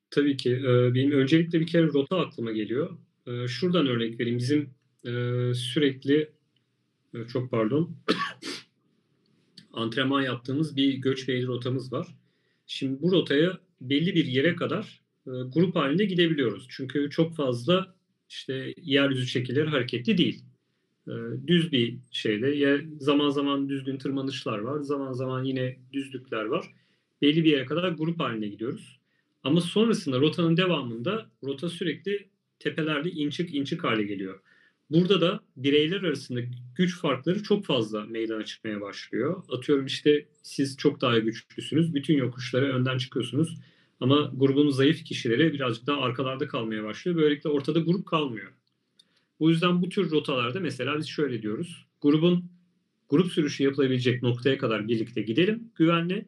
Tabii ki. Benim öncelikle bir kere rota aklıma geliyor. Şuradan örnek vereyim. Bizim sürekli çok pardon antrenman yaptığımız bir göç ve rotamız var. Şimdi bu rotaya belli bir yere kadar grup halinde gidebiliyoruz. Çünkü çok fazla işte yeryüzü şekilleri hareketli değil. Düz bir şeyde zaman zaman düzgün tırmanışlar var. Zaman zaman yine düzlükler var. Belli bir yere kadar grup halinde gidiyoruz. Ama sonrasında rotanın devamında rota sürekli tepelerde inçik inçik hale geliyor. Burada da bireyler arasında güç farkları çok fazla meydana çıkmaya başlıyor. Atıyorum işte siz çok daha güçlüsünüz. Bütün yokuşlara önden çıkıyorsunuz. Ama grubun zayıf kişileri birazcık daha arkalarda kalmaya başlıyor. Böylelikle ortada grup kalmıyor. Bu yüzden bu tür rotalarda mesela biz şöyle diyoruz. Grubun grup sürüşü yapılabilecek noktaya kadar birlikte gidelim güvenle.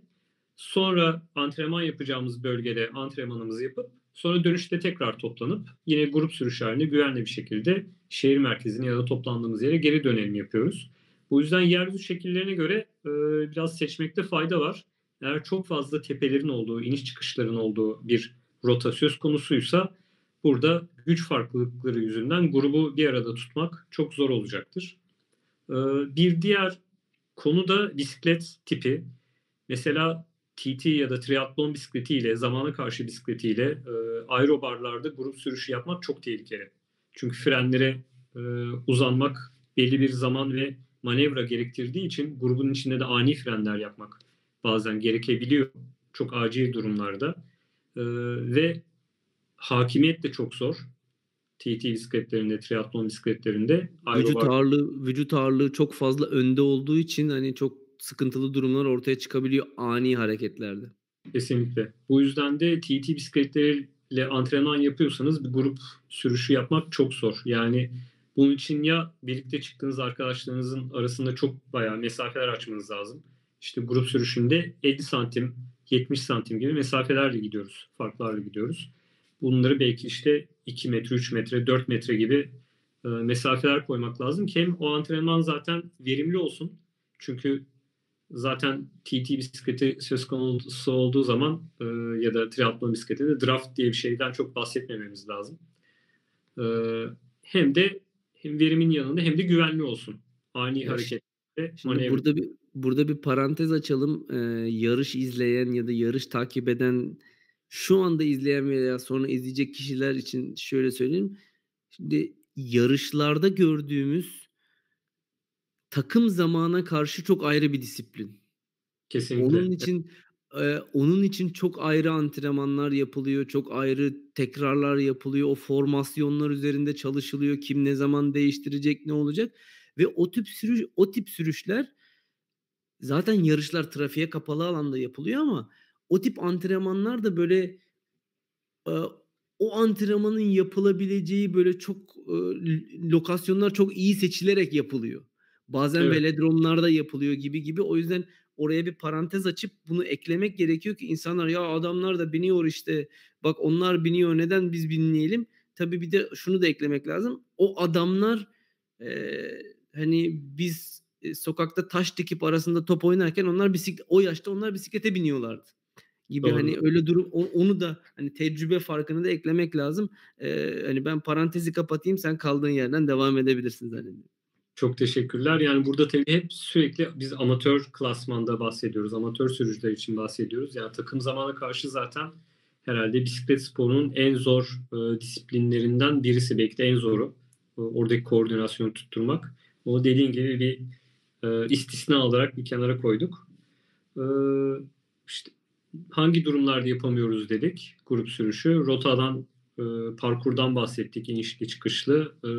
Sonra antrenman yapacağımız bölgede antrenmanımızı yapıp sonra dönüşte tekrar toplanıp yine grup sürüşü halinde güvenli bir şekilde şehir merkezine ya da toplandığımız yere geri dönelim yapıyoruz. Bu yüzden yeryüzü şekillerine göre e, biraz seçmekte fayda var. Eğer çok fazla tepelerin olduğu, iniş çıkışların olduğu bir rota söz konusuysa burada güç farklılıkları yüzünden grubu bir arada tutmak çok zor olacaktır. E, bir diğer konu da bisiklet tipi. Mesela TT ya da triatlon bisikletiyle, zamana karşı bisikletiyle e, aerobarlarda grup sürüşü yapmak çok tehlikeli. Çünkü frenlere e, uzanmak belli bir zaman ve manevra gerektirdiği için grubun içinde de ani frenler yapmak bazen gerekebiliyor. Çok acil durumlarda. E, ve hakimiyet de çok zor. TT bisikletlerinde, triatlon bisikletlerinde. Vücut ağırlığı, vücut ağırlığı çok fazla önde olduğu için hani çok sıkıntılı durumlar ortaya çıkabiliyor ani hareketlerde. Kesinlikle. Bu yüzden de TT bisikletleriyle antrenman yapıyorsanız bir grup sürüşü yapmak çok zor. Yani bunun için ya birlikte çıktığınız arkadaşlarınızın arasında çok bayağı mesafeler açmanız lazım. İşte grup sürüşünde 50 santim, 70 santim gibi mesafelerle gidiyoruz. Farklarla gidiyoruz. Bunları belki işte 2 metre, 3 metre, 4 metre gibi e, mesafeler koymak lazım ki hem o antrenman zaten verimli olsun. Çünkü zaten TT bisikleti söz konusu olduğu zaman e, ya da triatlon bisikleti de draft diye bir şeyden çok bahsetmememiz lazım. E, hem de hem verimin yanında hem de güvenli olsun. Ani ya hareket. Şimdi burada bir burada bir parantez açalım. Ee, yarış izleyen ya da yarış takip eden şu anda izleyen veya sonra izleyecek kişiler için şöyle söyleyeyim. Şimdi yarışlarda gördüğümüz takım zamana karşı çok ayrı bir disiplin. Kesinlikle. Onun için e, onun için çok ayrı antrenmanlar yapılıyor, çok ayrı tekrarlar yapılıyor. O formasyonlar üzerinde çalışılıyor. Kim ne zaman değiştirecek, ne olacak? Ve o tip sürüş o tip sürüşler zaten yarışlar trafiğe kapalı alanda yapılıyor ama o tip antrenmanlar da böyle e, o antrenmanın yapılabileceği böyle çok e, lokasyonlar çok iyi seçilerek yapılıyor. Bazen evet. velodromlarda yapılıyor gibi gibi. O yüzden oraya bir parantez açıp bunu eklemek gerekiyor ki insanlar ya adamlar da biniyor işte bak onlar biniyor neden biz binmeyelim. Tabii bir de şunu da eklemek lazım. O adamlar e, hani biz sokakta taş dikip arasında top oynarken onlar bisiklet o yaşta onlar bisiklete biniyorlardı gibi Doğru. hani öyle durum onu da hani tecrübe farkını da eklemek lazım. Ee, hani ben parantezi kapatayım sen kaldığın yerden devam edebilirsin zannediyorum. Çok teşekkürler. Yani burada tabii hep sürekli biz amatör klasmanda bahsediyoruz. Amatör sürücüler için bahsediyoruz. Yani takım zamana karşı zaten herhalde bisiklet sporunun en zor e, disiplinlerinden birisi. Belki de en zoru. E, oradaki koordinasyonu tutturmak. O dediğin gibi bir e, istisna olarak bir kenara koyduk. E, işte hangi durumlarda yapamıyoruz dedik grup sürüşü. Rotadan, e, parkurdan bahsettik, inişli çıkışlı. E,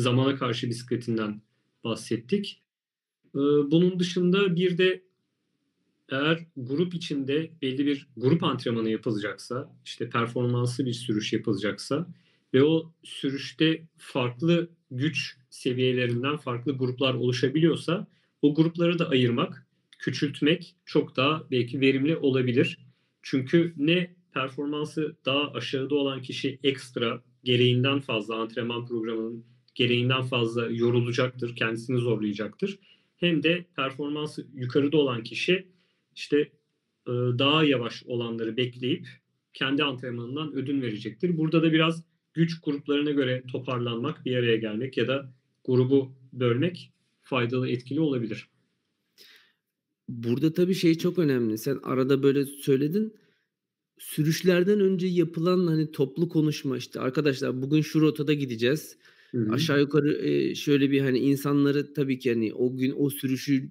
zamana karşı bisikletinden bahsettik. E, bunun dışında bir de eğer grup içinde belli bir grup antrenmanı yapılacaksa, işte performanslı bir sürüş yapılacaksa ve o sürüşte farklı güç seviyelerinden farklı gruplar oluşabiliyorsa o grupları da ayırmak, küçültmek çok daha belki verimli olabilir. Çünkü ne performansı daha aşağıda olan kişi ekstra gereğinden fazla antrenman programının gereğinden fazla yorulacaktır, kendisini zorlayacaktır. Hem de performansı yukarıda olan kişi işte e, daha yavaş olanları bekleyip kendi antrenmanından ödün verecektir. Burada da biraz güç gruplarına göre toparlanmak, bir araya gelmek ya da grubu bölmek faydalı, etkili olabilir. Burada tabii şey çok önemli. Sen arada böyle söyledin. Sürüşlerden önce yapılan hani toplu konuşma işte arkadaşlar bugün şu rotada gideceğiz. Hı-hı. Aşağı yukarı e, şöyle bir hani insanları tabii ki hani o gün o sürüşü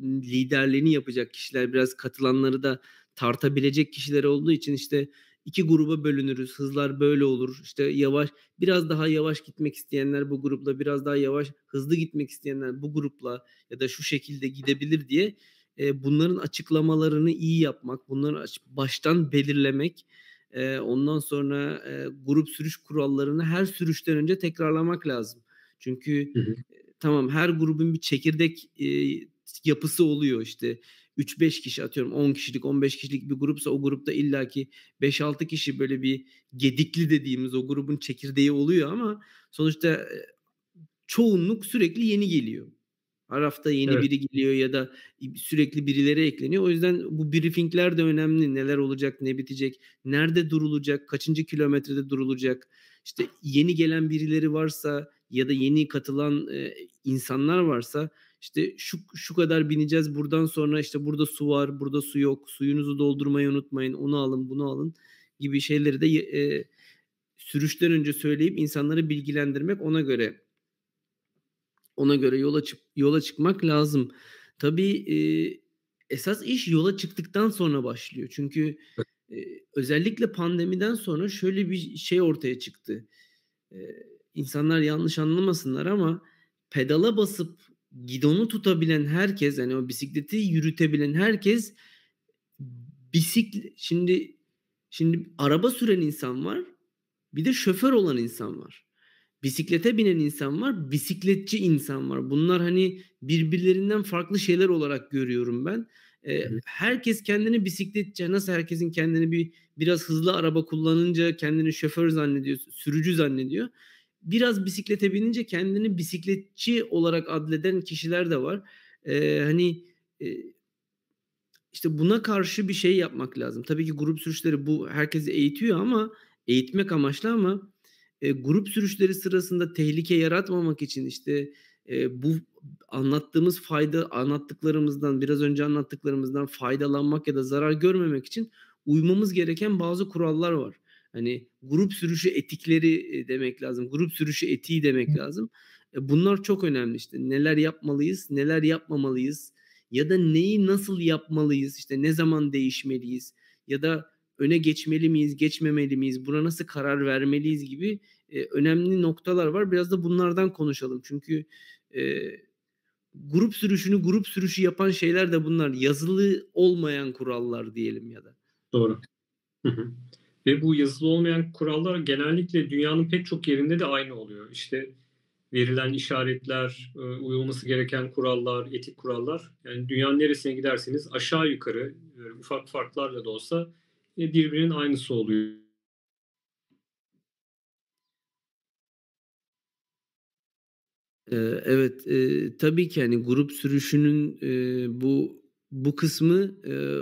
liderliğini yapacak kişiler biraz katılanları da tartabilecek kişiler olduğu için işte iki gruba bölünürüz. Hızlar böyle olur. İşte yavaş biraz daha yavaş gitmek isteyenler bu grupla biraz daha yavaş hızlı gitmek isteyenler bu grupla ya da şu şekilde gidebilir diye e, bunların açıklamalarını iyi yapmak, bunları baştan belirlemek, e, ondan sonra e, grup sürüş kurallarını her sürüşten önce tekrarlamak lazım. Çünkü hı hı. Tamam her grubun bir çekirdek e, yapısı oluyor işte 3-5 kişi atıyorum 10 kişilik 15 kişilik bir grupsa o grupta illaki 5-6 kişi böyle bir gedikli dediğimiz o grubun çekirdeği oluyor ama sonuçta çoğunluk sürekli yeni geliyor. Her hafta yeni evet. biri geliyor ya da sürekli birileri ekleniyor. O yüzden bu briefingler de önemli. Neler olacak, ne bitecek, nerede durulacak, kaçıncı kilometrede durulacak. İşte yeni gelen birileri varsa ya da yeni katılan e, insanlar varsa işte şu şu kadar bineceğiz buradan sonra işte burada su var, burada su yok. Suyunuzu doldurmayı unutmayın. Onu alın, bunu alın gibi şeyleri de e, sürüşten önce söyleyip insanları bilgilendirmek ona göre ona göre yola çık yola çıkmak lazım. Tabii e, esas iş yola çıktıktan sonra başlıyor. Çünkü e, özellikle pandemiden sonra şöyle bir şey ortaya çıktı. E, insanlar yanlış anlamasınlar ama pedala basıp gidonu tutabilen herkes yani o bisikleti yürütebilen herkes bisiklet şimdi şimdi araba süren insan var bir de şoför olan insan var bisiklete binen insan var, bisikletçi insan var. Bunlar hani birbirlerinden farklı şeyler olarak görüyorum ben. Ee, herkes kendini bisikletçi, nasıl herkesin kendini bir biraz hızlı araba kullanınca kendini şoför zannediyor, sürücü zannediyor. Biraz bisiklete binince kendini bisikletçi olarak adleden kişiler de var. Ee, hani e, işte buna karşı bir şey yapmak lazım. Tabii ki grup sürüşleri bu herkesi eğitiyor ama eğitmek amaçlı ama e, grup sürüşleri sırasında tehlike yaratmamak için işte e, bu anlattığımız fayda anlattıklarımızdan biraz önce anlattıklarımızdan faydalanmak ya da zarar görmemek için uymamız gereken bazı kurallar var. Hani grup sürüşü etikleri demek lazım. Grup sürüşü etiği demek lazım. E, bunlar çok önemli işte. Neler yapmalıyız, neler yapmamalıyız ya da neyi nasıl yapmalıyız? işte ne zaman değişmeliyiz ya da öne geçmeli miyiz, geçmemeli miyiz, buna nasıl karar vermeliyiz gibi e, önemli noktalar var. Biraz da bunlardan konuşalım. Çünkü e, grup sürüşünü grup sürüşü yapan şeyler de bunlar. Yazılı olmayan kurallar diyelim ya da. Doğru. Ve bu yazılı olmayan kurallar genellikle dünyanın pek çok yerinde de aynı oluyor. İşte verilen işaretler, e, uyulması gereken kurallar, etik kurallar. Yani dünyanın neresine giderseniz aşağı yukarı e, ufak farklarla da olsa birbirinin aynısı oluyor. Evet, e, tabii ki hani grup sürüşünün e, bu bu kısmı e,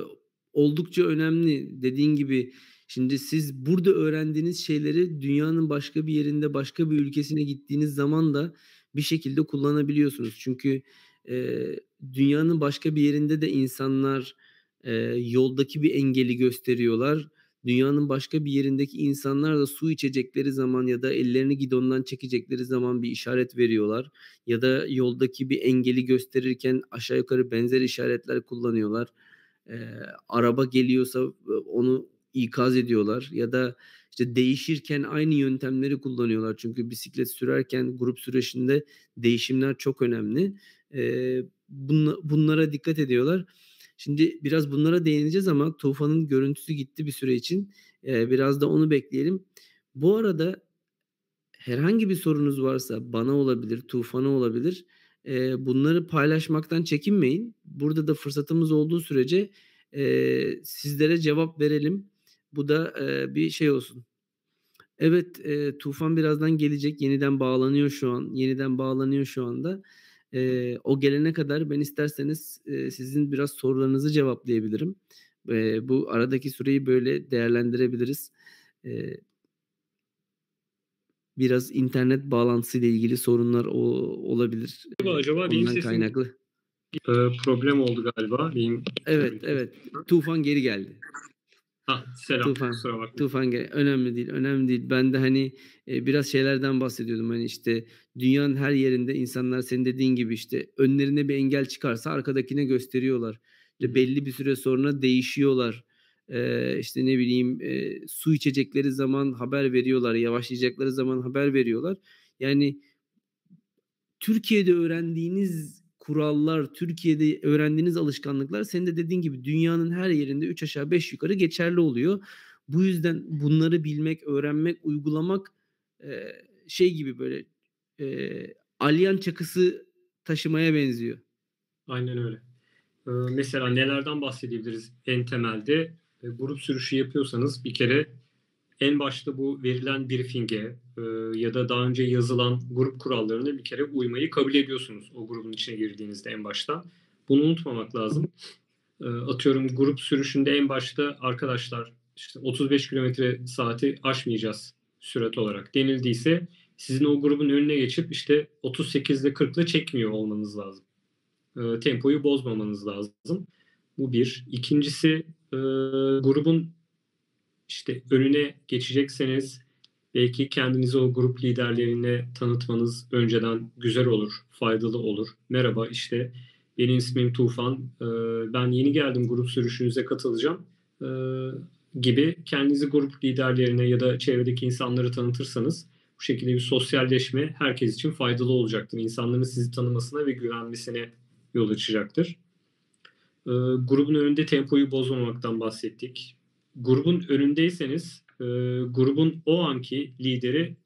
oldukça önemli. Dediğin gibi şimdi siz burada öğrendiğiniz şeyleri dünyanın başka bir yerinde, başka bir ülkesine gittiğiniz zaman da bir şekilde kullanabiliyorsunuz. Çünkü e, dünyanın başka bir yerinde de insanlar e, yoldaki bir engeli gösteriyorlar dünyanın başka bir yerindeki insanlar da su içecekleri zaman ya da ellerini gidondan çekecekleri zaman bir işaret veriyorlar. Ya da yoldaki bir engeli gösterirken aşağı yukarı benzer işaretler kullanıyorlar. Ee, araba geliyorsa onu ikaz ediyorlar ya da işte değişirken aynı yöntemleri kullanıyorlar. Çünkü bisiklet sürerken grup süreçinde değişimler çok önemli. Ee, bunlara dikkat ediyorlar. Şimdi biraz bunlara değineceğiz ama Tufan'ın görüntüsü gitti bir süre için. Biraz da onu bekleyelim. Bu arada herhangi bir sorunuz varsa bana olabilir, Tufan'a olabilir. Bunları paylaşmaktan çekinmeyin. Burada da fırsatımız olduğu sürece sizlere cevap verelim. Bu da bir şey olsun. Evet, Tufan birazdan gelecek. Yeniden bağlanıyor şu an. Yeniden bağlanıyor şu anda. E, o gelene kadar ben isterseniz e, sizin biraz sorularınızı cevaplayabilirim. E, bu aradaki süreyi böyle değerlendirebiliriz. E, biraz internet bağlantısı ile ilgili sorunlar o, olabilir. Acaba, Ondan benim kaynaklı. Problem oldu galiba. Benim evet, evet. Tufan geri geldi. Selam. Tufan, kusura bakma. Tufan önemli değil, önemli değil. Ben de hani e, biraz şeylerden bahsediyordum. Hani işte dünyanın her yerinde insanlar senin dediğin gibi işte önlerine bir engel çıkarsa arkadakine gösteriyorlar. İşte belli bir süre sonra değişiyorlar. Ee, işte ne bileyim e, su içecekleri zaman haber veriyorlar, yavaşlayacakları zaman haber veriyorlar. Yani Türkiye'de öğrendiğiniz kurallar, Türkiye'de öğrendiğiniz alışkanlıklar senin de dediğin gibi dünyanın her yerinde 3 aşağı 5 yukarı geçerli oluyor. Bu yüzden bunları bilmek, öğrenmek, uygulamak e, şey gibi böyle e, alyan çakısı taşımaya benziyor. Aynen öyle. Ee, mesela nelerden bahsedebiliriz en temelde? E, grup sürüşü yapıyorsanız bir kere en başta bu verilen briefing'e e, ya da daha önce yazılan grup kurallarına bir kere uymayı kabul ediyorsunuz o grubun içine girdiğinizde en başta. Bunu unutmamak lazım. E, atıyorum grup sürüşünde en başta arkadaşlar işte 35 kilometre saati aşmayacağız sürat olarak denildiyse sizin o grubun önüne geçip işte 38 ile 40 ile çekmiyor olmanız lazım. E, tempoyu bozmamanız lazım. Bu bir. İkincisi e, grubun işte önüne geçecekseniz belki kendinizi o grup liderlerine tanıtmanız önceden güzel olur, faydalı olur. Merhaba işte benim ismim Tufan, ee, ben yeni geldim grup sürüşünüze katılacağım ee, gibi kendinizi grup liderlerine ya da çevredeki insanları tanıtırsanız bu şekilde bir sosyalleşme herkes için faydalı olacaktır. İnsanların sizi tanımasına ve güvenmesine yol açacaktır. Ee, grubun önünde tempoyu bozmamaktan bahsettik grubun önündeyseniz e, grubun o anki lideri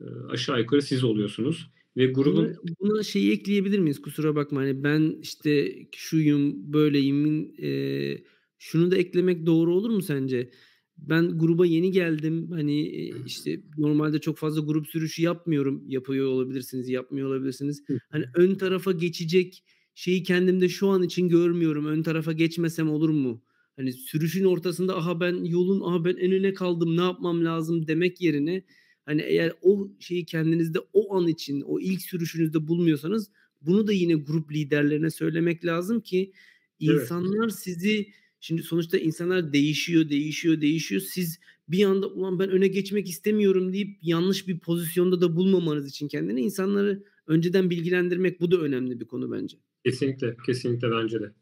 e, aşağı yukarı siz oluyorsunuz. Ve grubun buna, buna şeyi ekleyebilir miyiz? Kusura bakma hani ben işte şuyum, böyleyim. E, şunu da eklemek doğru olur mu sence? Ben gruba yeni geldim. Hani e, işte normalde çok fazla grup sürüşü yapmıyorum. Yapıyor olabilirsiniz, yapmıyor olabilirsiniz. Hani ön tarafa geçecek şeyi kendimde şu an için görmüyorum. Ön tarafa geçmesem olur mu? Hani sürüşün ortasında aha ben yolun aha ben en öne kaldım ne yapmam lazım demek yerine hani eğer o şeyi kendinizde o an için o ilk sürüşünüzde bulmuyorsanız bunu da yine grup liderlerine söylemek lazım ki insanlar evet. sizi şimdi sonuçta insanlar değişiyor değişiyor değişiyor siz bir anda ulan ben öne geçmek istemiyorum deyip yanlış bir pozisyonda da bulmamanız için kendini insanları önceden bilgilendirmek bu da önemli bir konu bence. Kesinlikle kesinlikle bence de.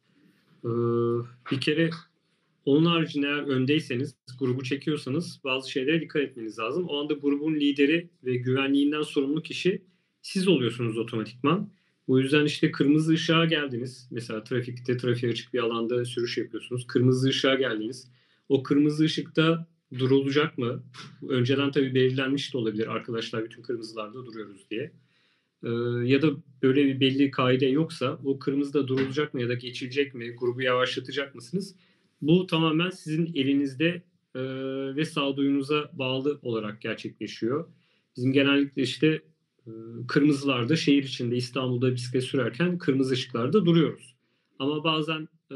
Ee, bir kere onun haricinde eğer öndeyseniz, grubu çekiyorsanız bazı şeylere dikkat etmeniz lazım. O anda grubun lideri ve güvenliğinden sorumlu kişi siz oluyorsunuz otomatikman. Bu yüzden işte kırmızı ışığa geldiniz. Mesela trafikte, trafiğe açık bir alanda sürüş yapıyorsunuz. Kırmızı ışığa geldiniz. O kırmızı ışıkta durulacak mı? Önceden tabii belirlenmiş de olabilir. Arkadaşlar bütün kırmızılarda duruyoruz diye. e, ya da böyle bir belli kaide yoksa o kırmızıda durulacak mı ya da geçilecek mi? Grubu yavaşlatacak mısınız? Bu tamamen sizin elinizde e, ve sağduyunuza bağlı olarak gerçekleşiyor. Bizim genellikle işte e, kırmızılarda şehir içinde İstanbul'da bisiklet sürerken kırmızı ışıklarda duruyoruz. Ama bazen e,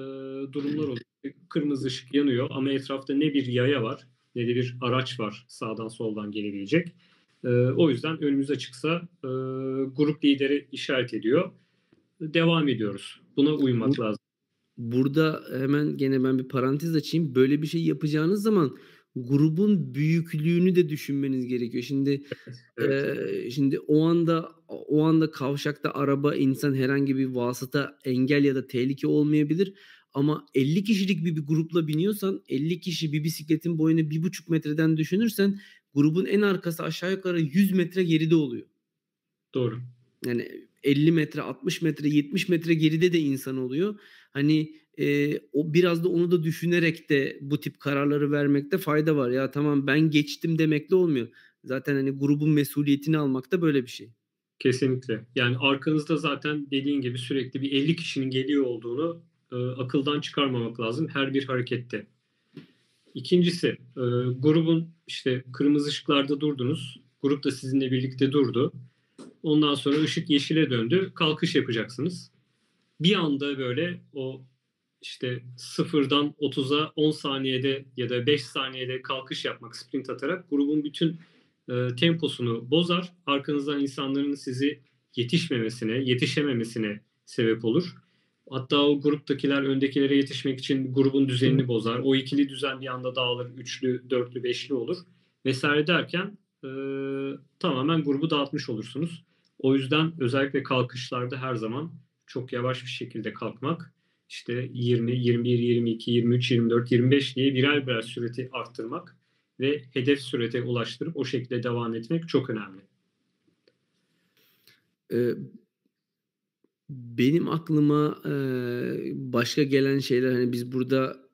durumlar oluyor. Kırmızı ışık yanıyor ama etrafta ne bir yaya var ne de bir araç var sağdan soldan gelebilecek. E, o yüzden önümüz açıksa e, grup lideri işaret ediyor. Devam ediyoruz. Buna uymak lazım. Burada hemen gene ben bir parantez açayım. Böyle bir şey yapacağınız zaman grubun büyüklüğünü de düşünmeniz gerekiyor. Şimdi evet. e, şimdi o anda o anda kavşakta araba, insan herhangi bir vasıta, engel ya da tehlike olmayabilir. Ama 50 kişilik bir, bir grupla biniyorsan 50 kişi bir bisikletin boyunu bir buçuk metreden düşünürsen grubun en arkası aşağı yukarı 100 metre geride oluyor. Doğru. Yani 50 metre, 60 metre, 70 metre geride de insan oluyor. Hani e, o biraz da onu da düşünerek de bu tip kararları vermekte fayda var. Ya tamam ben geçtim demekle olmuyor. Zaten hani grubun mesuliyetini almak da böyle bir şey. Kesinlikle. Yani arkanızda zaten dediğin gibi sürekli bir 50 kişinin geliyor olduğunu e, akıldan çıkarmamak lazım her bir harekette. İkincisi e, grubun işte kırmızı ışıklarda durdunuz. Grup da sizinle birlikte durdu. Ondan sonra ışık yeşile döndü. Kalkış yapacaksınız. Bir anda böyle o işte sıfırdan 30'a 10 saniyede ya da 5 saniyede kalkış yapmak, sprint atarak grubun bütün e, temposunu bozar. Arkanızdan insanların sizi yetişmemesine, yetişememesine sebep olur. Hatta o gruptakiler öndekilere yetişmek için grubun düzenini bozar. O ikili düzen bir anda dağılır. Üçlü, dörtlü, beşli olur. Vesaire derken e, tamamen grubu dağıtmış olursunuz. O yüzden özellikle kalkışlarda her zaman çok yavaş bir şekilde kalkmak işte 20, 21, 22, 23, 24, 25 diye birer birer süreti arttırmak ve hedef sürete ulaştırıp o şekilde devam etmek çok önemli. Ee, benim aklıma e, başka gelen şeyler hani biz burada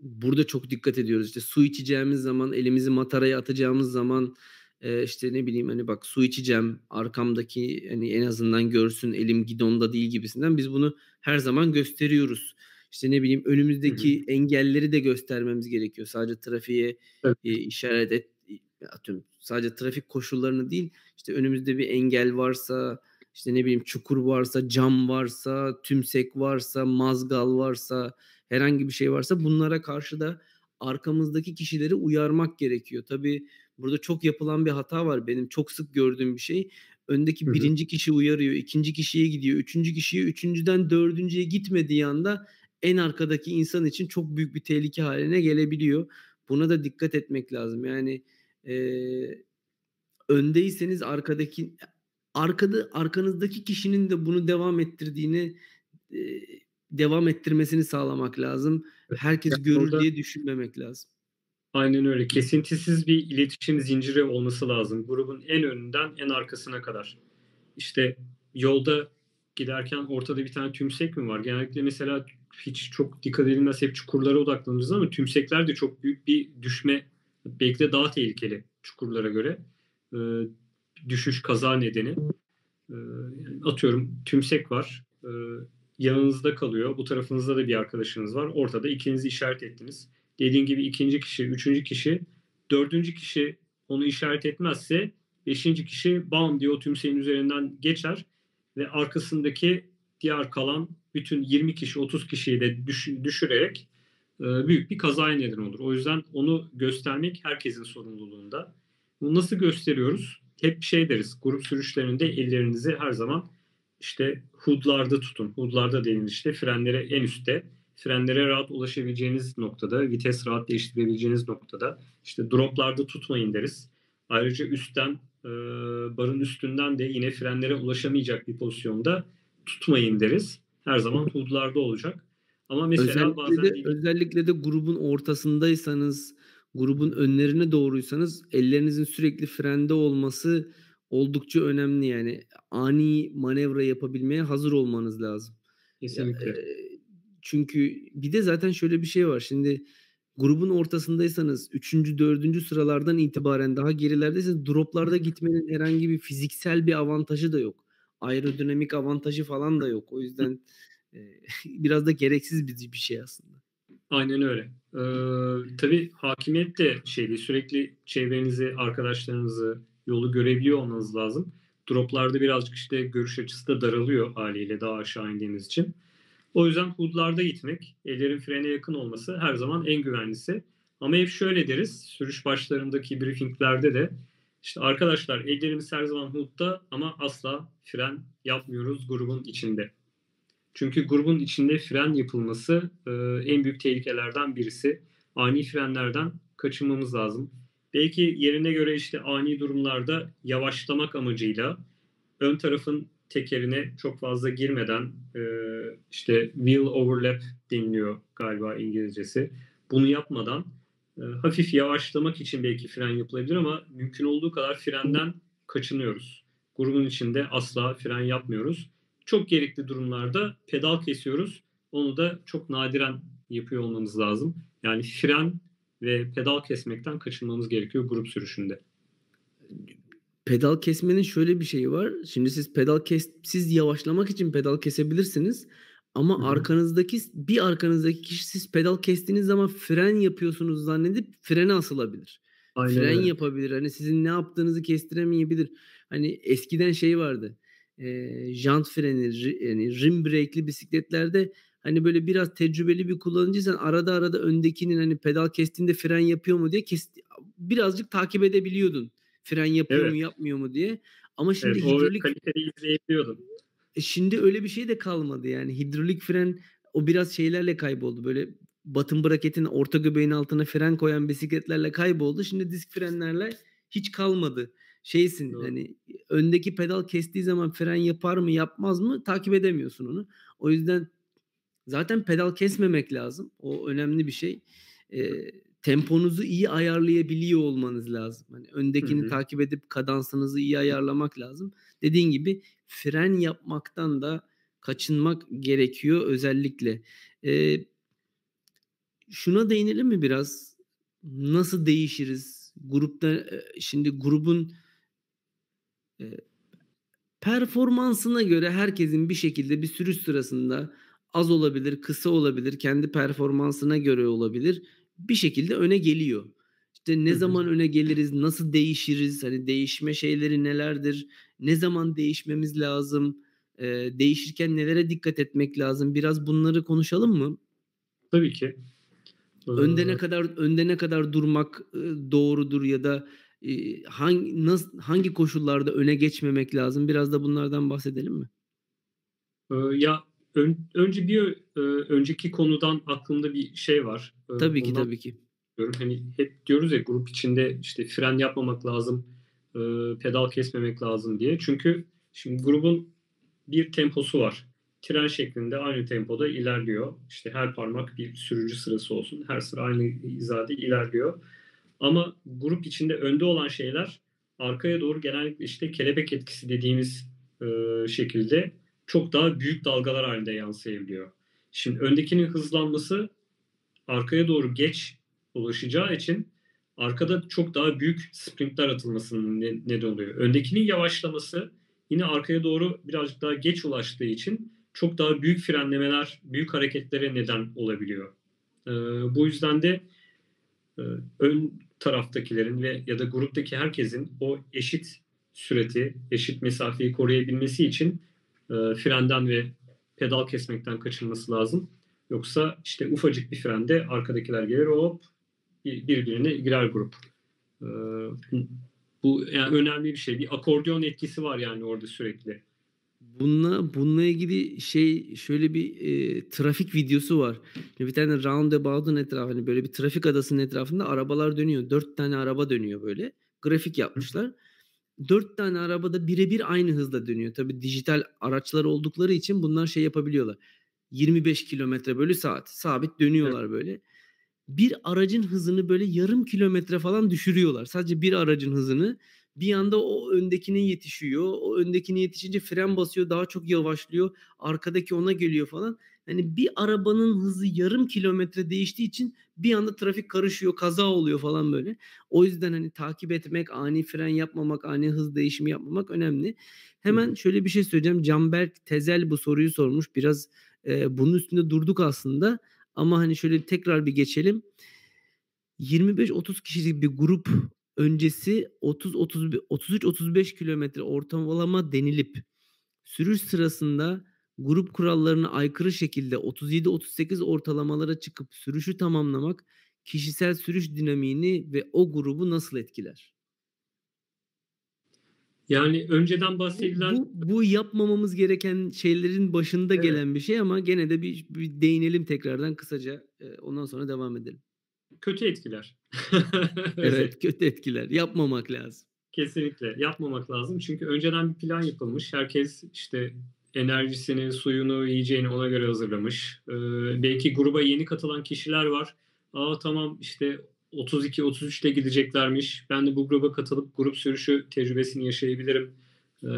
burada çok dikkat ediyoruz. İşte su içeceğimiz zaman, elimizi mataraya atacağımız zaman e, işte ne bileyim hani bak su içeceğim arkamdaki hani en azından görsün elim gidonda değil gibisinden biz bunu her zaman gösteriyoruz. İşte ne bileyim önümüzdeki hı hı. engelleri de göstermemiz gerekiyor. Sadece trafiğe evet. e, işaret et atıyorum sadece trafik koşullarını değil işte önümüzde bir engel varsa işte ne bileyim çukur varsa cam varsa tümsek varsa mazgal varsa herhangi bir şey varsa bunlara karşı da arkamızdaki kişileri uyarmak gerekiyor. Tabii burada çok yapılan bir hata var benim çok sık gördüğüm bir şey. Öndeki Hı-hı. birinci kişi uyarıyor, ikinci kişiye gidiyor, üçüncü kişiye, üçüncüden dördüncüye gitmediği anda en arkadaki insan için çok büyük bir tehlike haline gelebiliyor. Buna da dikkat etmek lazım. Yani e, öndeyseniz arkadaki arkada arkanızdaki kişinin de bunu devam ettirdiğini e, devam ettirmesini sağlamak lazım. Herkes yani görür orada, diye düşünmemek lazım. Aynen öyle. Kesintisiz bir iletişim zinciri olması lazım. Grubun en önünden en arkasına kadar. İşte yolda giderken ortada bir tane tümsek mi var? Genellikle mesela hiç çok dikkat edilmez hep çukurlara odaklanırız ama tümsekler de çok büyük bir düşme belki de daha tehlikeli çukurlara göre. Ee, düşüş kaza nedeni. Ee, atıyorum tümsek var. Ee, yanınızda kalıyor. Bu tarafınızda da bir arkadaşınız var. Ortada ikinizi işaret ettiniz. Dediğim gibi ikinci kişi, üçüncü kişi, dördüncü kişi onu işaret etmezse beşinci kişi bam diye o tümseyin üzerinden geçer ve arkasındaki diğer kalan bütün 20 kişi 30 kişiyi de düş, düşürerek e, büyük bir kazaya neden olur. O yüzden onu göstermek herkesin sorumluluğunda. Bunu nasıl gösteriyoruz? Hep şey deriz. Grup sürüşlerinde ellerinizi her zaman işte hudlarda tutun. Hudlarda denir işte frenlere en üstte. Frenlere rahat ulaşabileceğiniz noktada, vites rahat değiştirebileceğiniz noktada. işte droplarda tutmayın deriz. Ayrıca üstten, e, barın üstünden de yine frenlere ulaşamayacak bir pozisyonda tutmayın deriz. Her zaman hudlarda olacak. Ama mesela özellikle bazen... De, özellikle de grubun ortasındaysanız, grubun önlerine doğruysanız ellerinizin sürekli frende olması oldukça önemli yani. Ani manevra yapabilmeye hazır olmanız lazım. Kesinlikle. Ya, e, çünkü bir de zaten şöyle bir şey var. Şimdi grubun ortasındaysanız 3. 4. sıralardan itibaren daha gerilerdeyseniz droplarda gitmenin herhangi bir fiziksel bir avantajı da yok. aerodinamik avantajı falan da yok. O yüzden e, biraz da gereksiz bir, bir şey aslında. Aynen öyle. Ee, tabii hakimiyet de şeydi sürekli çevrenizi, arkadaşlarınızı, yolu görebiliyor olmanız lazım. Droplarda birazcık işte görüş açısı da daralıyor haliyle daha aşağı indiğiniz için. O yüzden hudlarda gitmek, ellerin frene yakın olması her zaman en güvenlisi. Ama hep şöyle deriz, sürüş başlarındaki briefinglerde de işte arkadaşlar ellerimiz her zaman hudda ama asla fren yapmıyoruz grubun içinde. Çünkü grubun içinde fren yapılması e, en büyük tehlikelerden birisi. Ani frenlerden kaçınmamız lazım. Belki yerine göre işte ani durumlarda yavaşlamak amacıyla ön tarafın tekerine çok fazla girmeden e, işte wheel overlap deniliyor galiba İngilizcesi. Bunu yapmadan e, hafif yavaşlamak için belki fren yapılabilir ama mümkün olduğu kadar frenden kaçınıyoruz. Grubun içinde asla fren yapmıyoruz. Çok gerekli durumlarda pedal kesiyoruz. Onu da çok nadiren yapıyor olmamız lazım. Yani fren ve pedal kesmekten kaçınmamız gerekiyor grup sürüşünde. Pedal kesmenin şöyle bir şeyi var. Şimdi siz pedal kes siz yavaşlamak için pedal kesebilirsiniz. Ama Hı-hı. arkanızdaki bir arkanızdaki kişi siz pedal kestiğiniz zaman fren yapıyorsunuz zannedip frene asılabilir. Aynen fren öyle. yapabilir. Hani sizin ne yaptığınızı kestiremeyebilir. Hani eskiden şey vardı. E, jant freni yani rim brake'li bisikletlerde hani böyle biraz tecrübeli bir kullanıcıysan arada arada öndekinin hani pedal kestiğinde fren yapıyor mu diye kes, birazcık takip edebiliyordun. Fren yapıyor evet. mu yapmıyor mu diye. Ama şimdi evet, hidrolik kaliteyi. E şimdi öyle bir şey de kalmadı yani. Hidrolik fren o biraz şeylerle kayboldu. Böyle batın braketin orta göbeğin altına fren koyan bisikletlerle kayboldu. Şimdi disk frenlerle hiç kalmadı. Şeysin Doğru. hani öndeki pedal kestiği zaman fren yapar mı yapmaz mı takip edemiyorsun onu. O yüzden zaten pedal kesmemek lazım. O önemli bir şey. E, temponuzu iyi ayarlayabiliyor olmanız lazım. Hani öndekini Hı-hı. takip edip kadansınızı iyi ayarlamak lazım. Dediğin gibi fren yapmaktan da kaçınmak gerekiyor özellikle. Ee, şuna değinelim mi biraz? Nasıl değişiriz? Grupta şimdi grubun e, performansına göre herkesin bir şekilde bir sürüş sırasında az olabilir, kısa olabilir, kendi performansına göre olabilir. Bir şekilde öne geliyor. İşte ne zaman öne geliriz, nasıl değişiriz, hani değişme şeyleri nelerdir, ne zaman değişmemiz lazım, e, değişirken nelere dikkat etmek lazım, biraz bunları konuşalım mı? Tabii ki. Önde ne kadar önde ne kadar durmak doğrudur ya da hangi nasıl hangi koşullarda öne geçmemek lazım? Biraz da bunlardan bahsedelim mi? Ya ön, önce bir e, önceki konudan aklımda bir şey var. Tabii ki Ondan tabii ki diyorum. Hani hep diyoruz ya grup içinde işte fren yapmamak lazım, e, pedal kesmemek lazım diye. Çünkü şimdi grubun bir temposu var. Tren şeklinde aynı tempoda ilerliyor. İşte her parmak bir sürücü sırası olsun. Her sıra aynı hizada ilerliyor. Ama grup içinde önde olan şeyler arkaya doğru genellikle işte kelebek etkisi dediğimiz e, şekilde çok daha büyük dalgalar halinde yansıyabiliyor. Şimdi öndekinin hızlanması arkaya doğru geç ulaşacağı için arkada çok daha büyük sprintler atılmasının neden oluyor. Öndekinin yavaşlaması yine arkaya doğru birazcık daha geç ulaştığı için çok daha büyük frenlemeler, büyük hareketlere neden olabiliyor. Ee, bu yüzden de e, ön taraftakilerin ve ya da gruptaki herkesin o eşit süreti, eşit mesafeyi koruyabilmesi için e, frenden ve pedal kesmekten kaçınması lazım. Yoksa işte ufacık bir frende arkadakiler gelir hop birbirine girer grup. Ee, bu yani önemli bir şey. Bir akordeon etkisi var yani orada sürekli. Bununla bununla ilgili şey şöyle bir e, trafik videosu var. Bir tane roundabout'un etrafında hani böyle bir trafik adasının etrafında arabalar dönüyor. Dört tane araba dönüyor böyle. Grafik yapmışlar. Dört tane arabada birebir aynı hızda dönüyor. Tabi dijital araçlar oldukları için bunlar şey yapabiliyorlar. 25 kilometre bölü saat sabit dönüyorlar evet. böyle bir aracın hızını böyle yarım kilometre falan düşürüyorlar. Sadece bir aracın hızını. Bir anda o öndekine yetişiyor. O öndekine yetişince fren basıyor daha çok yavaşlıyor. Arkadaki ona geliyor falan. Hani bir arabanın hızı yarım kilometre değiştiği için bir anda trafik karışıyor, kaza oluyor falan böyle. O yüzden hani takip etmek, ani fren yapmamak, ani hız değişimi yapmamak önemli. Hemen şöyle bir şey söyleyeceğim. Canberk Tezel bu soruyu sormuş. Biraz e, bunun üstünde durduk aslında. Ama hani şöyle tekrar bir geçelim. 25-30 kişilik bir grup öncesi 30 30 33 35 kilometre ortalama denilip sürüş sırasında grup kurallarına aykırı şekilde 37-38 ortalamalara çıkıp sürüşü tamamlamak kişisel sürüş dinamiğini ve o grubu nasıl etkiler? Yani önceden bahsedilen... Bu, bu yapmamamız gereken şeylerin başında evet. gelen bir şey ama gene de bir, bir değinelim tekrardan kısaca. Ondan sonra devam edelim. Kötü etkiler. evet kötü etkiler. Yapmamak lazım. Kesinlikle yapmamak lazım. Çünkü önceden bir plan yapılmış. Herkes işte enerjisini, suyunu, yiyeceğini ona göre hazırlamış. Ee, belki gruba yeni katılan kişiler var. Aa tamam işte 32-33'te gideceklermiş. Ben de bu gruba katılıp grup sürüşü tecrübesini yaşayabilirim. Ee,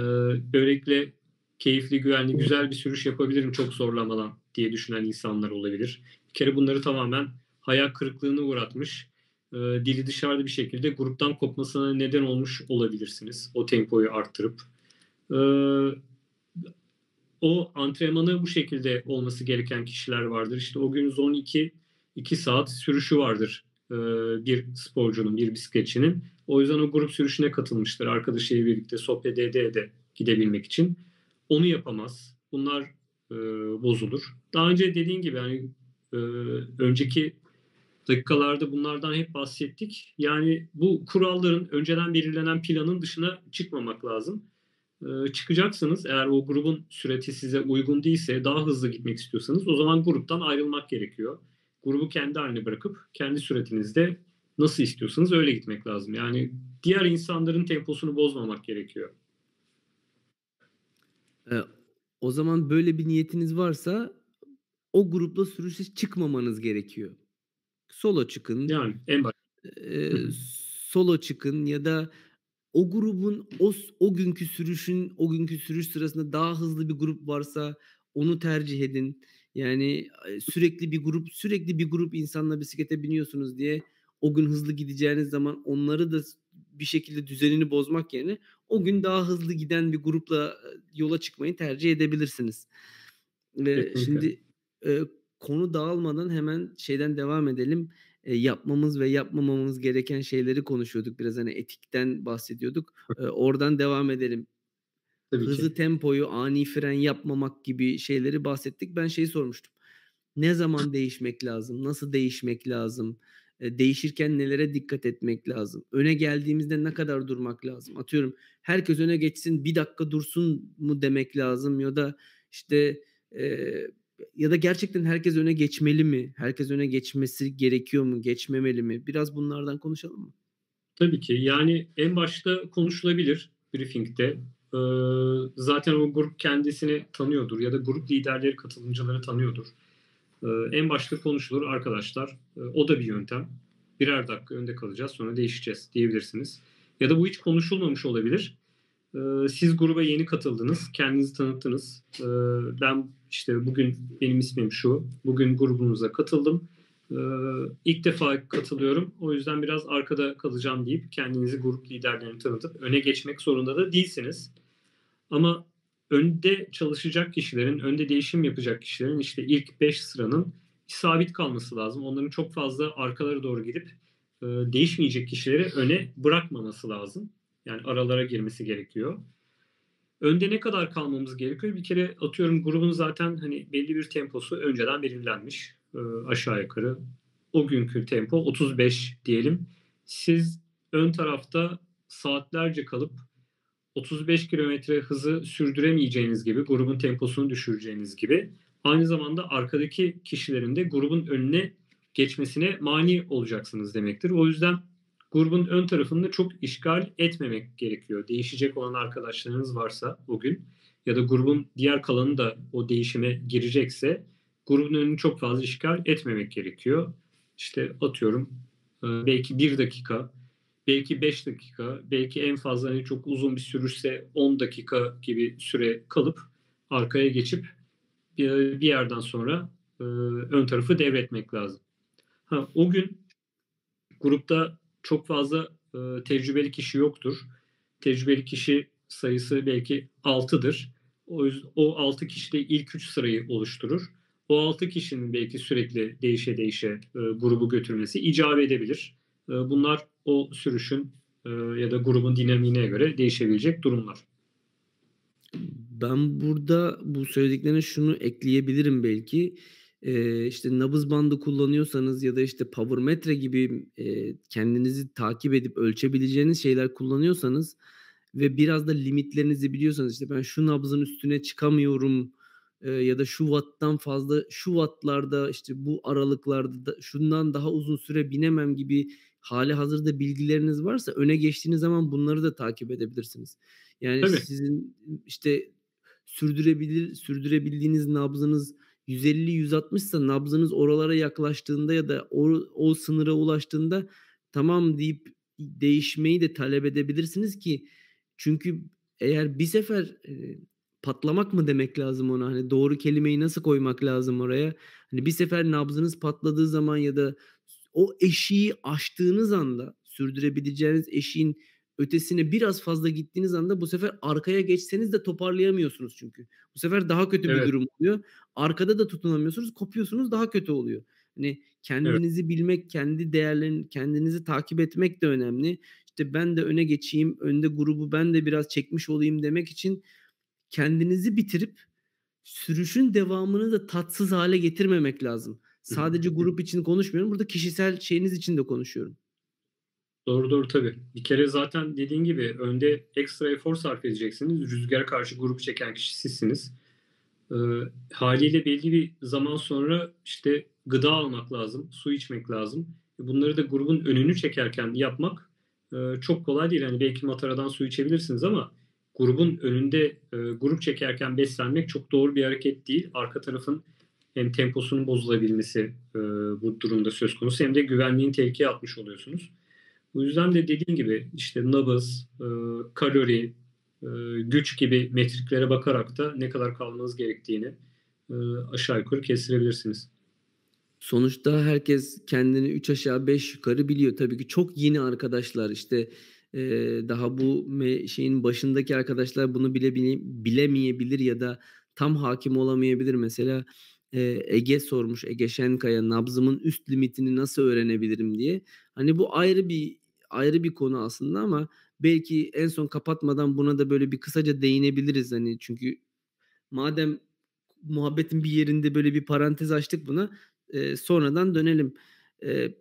böylelikle keyifli, güvenli, güzel bir sürüş yapabilirim çok zorlamadan diye düşünen insanlar olabilir. Bir kere bunları tamamen hayal kırıklığına uğratmış. E, dili dışarıda bir şekilde gruptan kopmasına neden olmuş olabilirsiniz. O tempoyu arttırıp. E, o antrenmanı bu şekilde olması gereken kişiler vardır. İşte o gün 12 2 saat sürüşü vardır e, bir sporcunun, bir bisikletçinin. O yüzden o grup sürüşüne katılmıştır. Arkadaşıyla birlikte sohbet ede ede gidebilmek için. Onu yapamaz. Bunlar e, bozulur. Daha önce dediğin gibi yani e, önceki dakikalarda bunlardan hep bahsettik. Yani bu kuralların önceden belirlenen planın dışına çıkmamak lazım. Ee, çıkacaksınız eğer o grubun süreti size uygun değilse daha hızlı gitmek istiyorsanız o zaman gruptan ayrılmak gerekiyor. Grubu kendi haline bırakıp kendi süretinizde nasıl istiyorsanız öyle gitmek lazım. Yani diğer insanların temposunu bozmamak gerekiyor. Ee, o zaman böyle bir niyetiniz varsa o grupla sürüşe çıkmamanız gerekiyor. Solo çıkın. Yani en baş. E, solo çıkın ya da o grubun o o günkü sürüşün o günkü sürüş sırasında daha hızlı bir grup varsa onu tercih edin. Yani sürekli bir grup sürekli bir grup insanla bisiklete biniyorsunuz diye o gün hızlı gideceğiniz zaman onları da bir şekilde düzenini bozmak yerine o gün daha hızlı giden bir grupla yola çıkmayı tercih edebilirsiniz. Ve şimdi e, konu dağılmadan hemen şeyden devam edelim. E, yapmamız ve yapmamamız gereken şeyleri konuşuyorduk. Biraz hani etikten bahsediyorduk. E, oradan devam edelim. Tabii Hızı, ki. tempoyu, ani fren yapmamak gibi şeyleri bahsettik. Ben şeyi sormuştum. Ne zaman değişmek lazım? Nasıl değişmek lazım? E, değişirken nelere dikkat etmek lazım? Öne geldiğimizde ne kadar durmak lazım? Atıyorum herkes öne geçsin bir dakika dursun mu demek lazım ya da işte e, ya da gerçekten herkes öne geçmeli mi? Herkes öne geçmesi gerekiyor mu? Geçmemeli mi? Biraz bunlardan konuşalım mı? Tabii ki. Yani en başta konuşulabilir briefingde. Ee, zaten o grup kendisini tanıyordur ya da grup liderleri katılımcıları tanıyordur. Ee, en başta konuşulur arkadaşlar. Ee, o da bir yöntem. Birer dakika önde kalacağız sonra değişeceğiz diyebilirsiniz. Ya da bu hiç konuşulmamış olabilir. Ee, siz gruba yeni katıldınız, kendinizi tanıttınız. Ee, ben işte bugün benim ismim şu, bugün grubunuza katıldım. Ee, ilk defa katılıyorum, o yüzden biraz arkada kalacağım deyip kendinizi grup liderlerini tanıtıp öne geçmek zorunda da değilsiniz. Ama önde çalışacak kişilerin, önde değişim yapacak kişilerin işte ilk 5 sıranın sabit kalması lazım. Onların çok fazla arkalara doğru gidip e, değişmeyecek kişileri öne bırakmaması lazım. Yani aralara girmesi gerekiyor. Önde ne kadar kalmamız gerekiyor? Bir kere atıyorum grubun zaten hani belli bir temposu önceden belirlenmiş e, aşağı yukarı. O günkü tempo 35 diyelim. Siz ön tarafta saatlerce kalıp 35 kilometre hızı sürdüremeyeceğiniz gibi, grubun temposunu düşüreceğiniz gibi aynı zamanda arkadaki kişilerin de grubun önüne geçmesine mani olacaksınız demektir. O yüzden grubun ön tarafını çok işgal etmemek gerekiyor. Değişecek olan arkadaşlarınız varsa o gün ya da grubun diğer kalanı da o değişime girecekse grubun önünü çok fazla işgal etmemek gerekiyor. İşte atıyorum e, belki bir dakika, belki beş dakika, belki en fazla hani çok uzun bir sürüşse 10 dakika gibi süre kalıp arkaya geçip bir, bir yerden sonra e, ön tarafı devretmek lazım. Ha, o gün grupta çok fazla e, tecrübeli kişi yoktur. Tecrübeli kişi sayısı belki 6'dır. O, o 6 kişi de ilk 3 sırayı oluşturur. O 6 kişinin belki sürekli değişe değişe e, grubu götürmesi icap edebilir. E, bunlar o sürüşün e, ya da grubun dinamiğine göre değişebilecek durumlar. Ben burada bu söylediklerine şunu ekleyebilirim belki. Ee, işte nabız bandı kullanıyorsanız ya da işte power metre gibi e, kendinizi takip edip ölçebileceğiniz şeyler kullanıyorsanız ve biraz da limitlerinizi biliyorsanız işte ben şu nabzın üstüne çıkamıyorum e, ya da şu watttan fazla şu wattlarda işte bu aralıklarda da şundan daha uzun süre binemem gibi hali hazırda bilgileriniz varsa öne geçtiğiniz zaman bunları da takip edebilirsiniz. Yani Tabii. sizin işte sürdürebilir sürdürebildiğiniz nabzınız 150-160 ise nabzınız oralara yaklaştığında ya da o, o sınıra ulaştığında tamam deyip değişmeyi de talep edebilirsiniz ki çünkü eğer bir sefer e, patlamak mı demek lazım ona? Hani doğru kelimeyi nasıl koymak lazım oraya? Hani bir sefer nabzınız patladığı zaman ya da o eşiği aştığınız anda sürdürebileceğiniz eşiğin ötesine biraz fazla gittiğiniz anda bu sefer arkaya geçseniz de toparlayamıyorsunuz çünkü. Bu sefer daha kötü evet. bir durum oluyor. Arkada da tutunamıyorsunuz, kopuyorsunuz daha kötü oluyor. Hani kendinizi evet. bilmek, kendi değerlerini, kendinizi takip etmek de önemli. İşte ben de öne geçeyim, önde grubu ben de biraz çekmiş olayım demek için kendinizi bitirip sürüşün devamını da tatsız hale getirmemek lazım. Sadece grup için konuşmuyorum. Burada kişisel şeyiniz için de konuşuyorum. Doğru doğru tabii. Bir kere zaten dediğin gibi önde ekstra efor sarf edeceksiniz. Rüzgara karşı grup çeken kişi sizsiniz. Ee, haliyle belli bir zaman sonra işte gıda almak lazım, su içmek lazım. Bunları da grubun önünü çekerken yapmak e, çok kolay değil. Yani belki mataradan su içebilirsiniz ama grubun önünde e, grup çekerken beslenmek çok doğru bir hareket değil. Arka tarafın hem temposunun bozulabilmesi e, bu durumda söz konusu hem de güvenliğin tehlikeye atmış oluyorsunuz. Bu yüzden de dediğim gibi işte nabız, e, kalori, e, güç gibi metriklere bakarak da ne kadar kalmanız gerektiğini e, aşağı yukarı kestirebilirsiniz. Sonuçta herkes kendini 3 aşağı 5 yukarı biliyor. Tabii ki çok yeni arkadaşlar işte e, daha bu şeyin başındaki arkadaşlar bunu bile bilemeyebilir ya da tam hakim olamayabilir. Mesela e, Ege sormuş Ege Şenkaya nabzımın üst limitini nasıl öğrenebilirim diye. Hani bu ayrı bir ayrı bir konu aslında ama belki en son kapatmadan buna da böyle bir kısaca değinebiliriz hani çünkü madem muhabbetin bir yerinde böyle bir parantez açtık buna e, sonradan dönelim. E,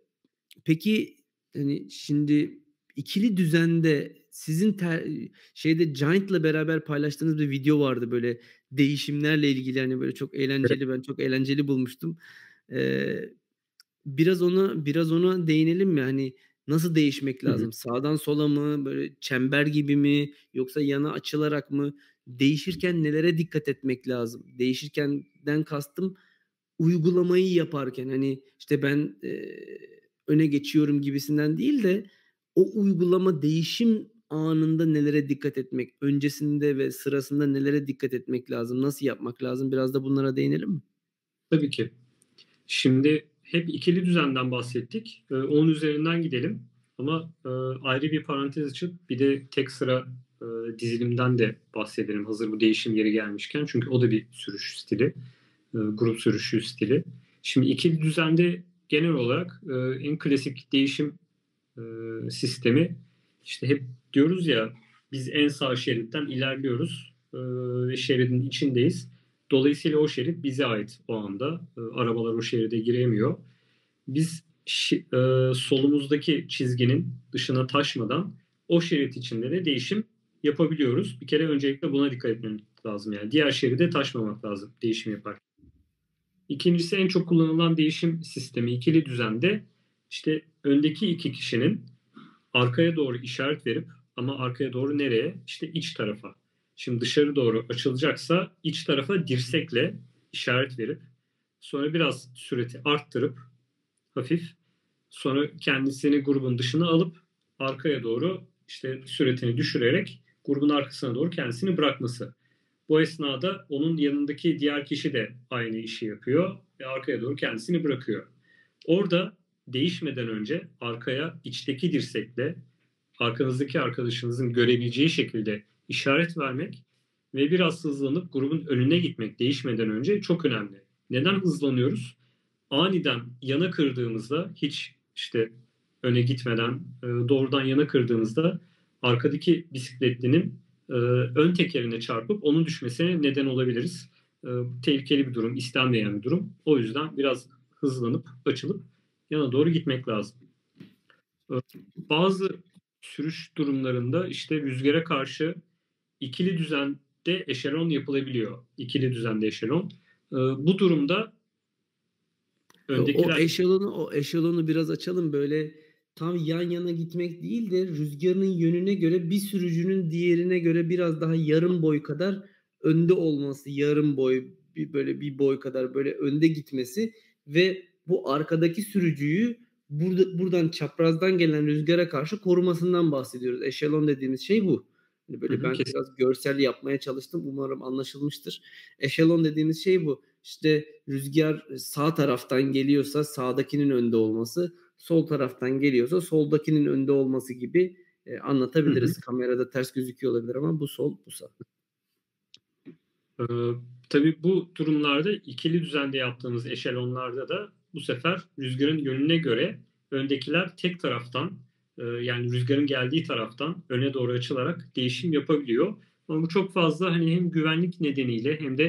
peki hani şimdi ikili düzende sizin ter, şeyde Giant'la beraber paylaştığınız bir video vardı böyle değişimlerle ilgili hani böyle çok eğlenceli ben çok eğlenceli bulmuştum. Ee, biraz ona biraz ona değinelim mi? Hani nasıl değişmek lazım? Hı hı. Sağdan sola mı böyle çember gibi mi yoksa yana açılarak mı? Değişirken nelere dikkat etmek lazım? Değişirkenden kastım uygulamayı yaparken hani işte ben e, öne geçiyorum gibisinden değil de o uygulama değişim anında nelere dikkat etmek, öncesinde ve sırasında nelere dikkat etmek lazım, nasıl yapmak lazım biraz da bunlara değinelim mi? Tabii ki. Şimdi hep ikili düzenden bahsettik. Ee, onun üzerinden gidelim. Ama e, ayrı bir parantez açıp bir de tek sıra e, dizilimden de bahsedelim hazır bu değişim yeri gelmişken. Çünkü o da bir sürüş stili. E, grup sürüşü stili. Şimdi ikili düzende genel olarak e, en klasik değişim e, sistemi işte hep diyoruz ya biz en sağ şeritten ilerliyoruz e, ve şeridin içindeyiz. Dolayısıyla o şerit bize ait o anda. E, arabalar o şeride giremiyor. Biz e, solumuzdaki çizginin dışına taşmadan o şerit içinde de değişim yapabiliyoruz. Bir kere öncelikle buna dikkat etmemiz lazım. Yani diğer şeride taşmamak lazım değişim yaparken. İkincisi en çok kullanılan değişim sistemi ikili düzende işte öndeki iki kişinin arkaya doğru işaret verip ama arkaya doğru nereye? İşte iç tarafa. Şimdi dışarı doğru açılacaksa iç tarafa dirsekle işaret verip sonra biraz süreti arttırıp hafif sonra kendisini grubun dışına alıp arkaya doğru işte süretini düşürerek grubun arkasına doğru kendisini bırakması. Bu esnada onun yanındaki diğer kişi de aynı işi yapıyor ve arkaya doğru kendisini bırakıyor. Orada değişmeden önce arkaya içteki dirsekle arkanızdaki arkadaşınızın görebileceği şekilde işaret vermek ve biraz hızlanıp grubun önüne gitmek değişmeden önce çok önemli. Neden hızlanıyoruz? Aniden yana kırdığımızda hiç işte öne gitmeden e, doğrudan yana kırdığımızda arkadaki bisikletlinin e, ön tekerine çarpıp onun düşmesine neden olabiliriz. E, tehlikeli bir durum, istenmeyen bir durum. O yüzden biraz hızlanıp açılıp yana doğru gitmek lazım. Bazı sürüş durumlarında işte rüzgara karşı ikili düzende eşelon yapılabiliyor. İkili düzende eşelon. Bu durumda öndekiler... O eşelonu, o eşelonu biraz açalım böyle tam yan yana gitmek değil de rüzgarının yönüne göre bir sürücünün diğerine göre biraz daha yarım boy kadar önde olması, yarım boy bir böyle bir boy kadar böyle önde gitmesi ve bu arkadaki sürücüyü burada, buradan çaprazdan gelen rüzgara karşı korumasından bahsediyoruz. Eşelon dediğimiz şey bu. Hani böyle ben kesin. biraz görsel yapmaya çalıştım. Umarım anlaşılmıştır. Eşelon dediğimiz şey bu. İşte rüzgar sağ taraftan geliyorsa sağdakinin önde olması, sol taraftan geliyorsa soldakinin önde olması gibi e, anlatabiliriz. Hı hı. Kamerada ters gözüküyor olabilir ama bu sol, bu sağ. Ee, tabii bu durumlarda ikili düzende yaptığımız eşelonlarda da bu sefer rüzgarın yönüne göre öndekiler tek taraftan e, yani rüzgarın geldiği taraftan öne doğru açılarak değişim yapabiliyor. Ama bu çok fazla hani hem güvenlik nedeniyle hem de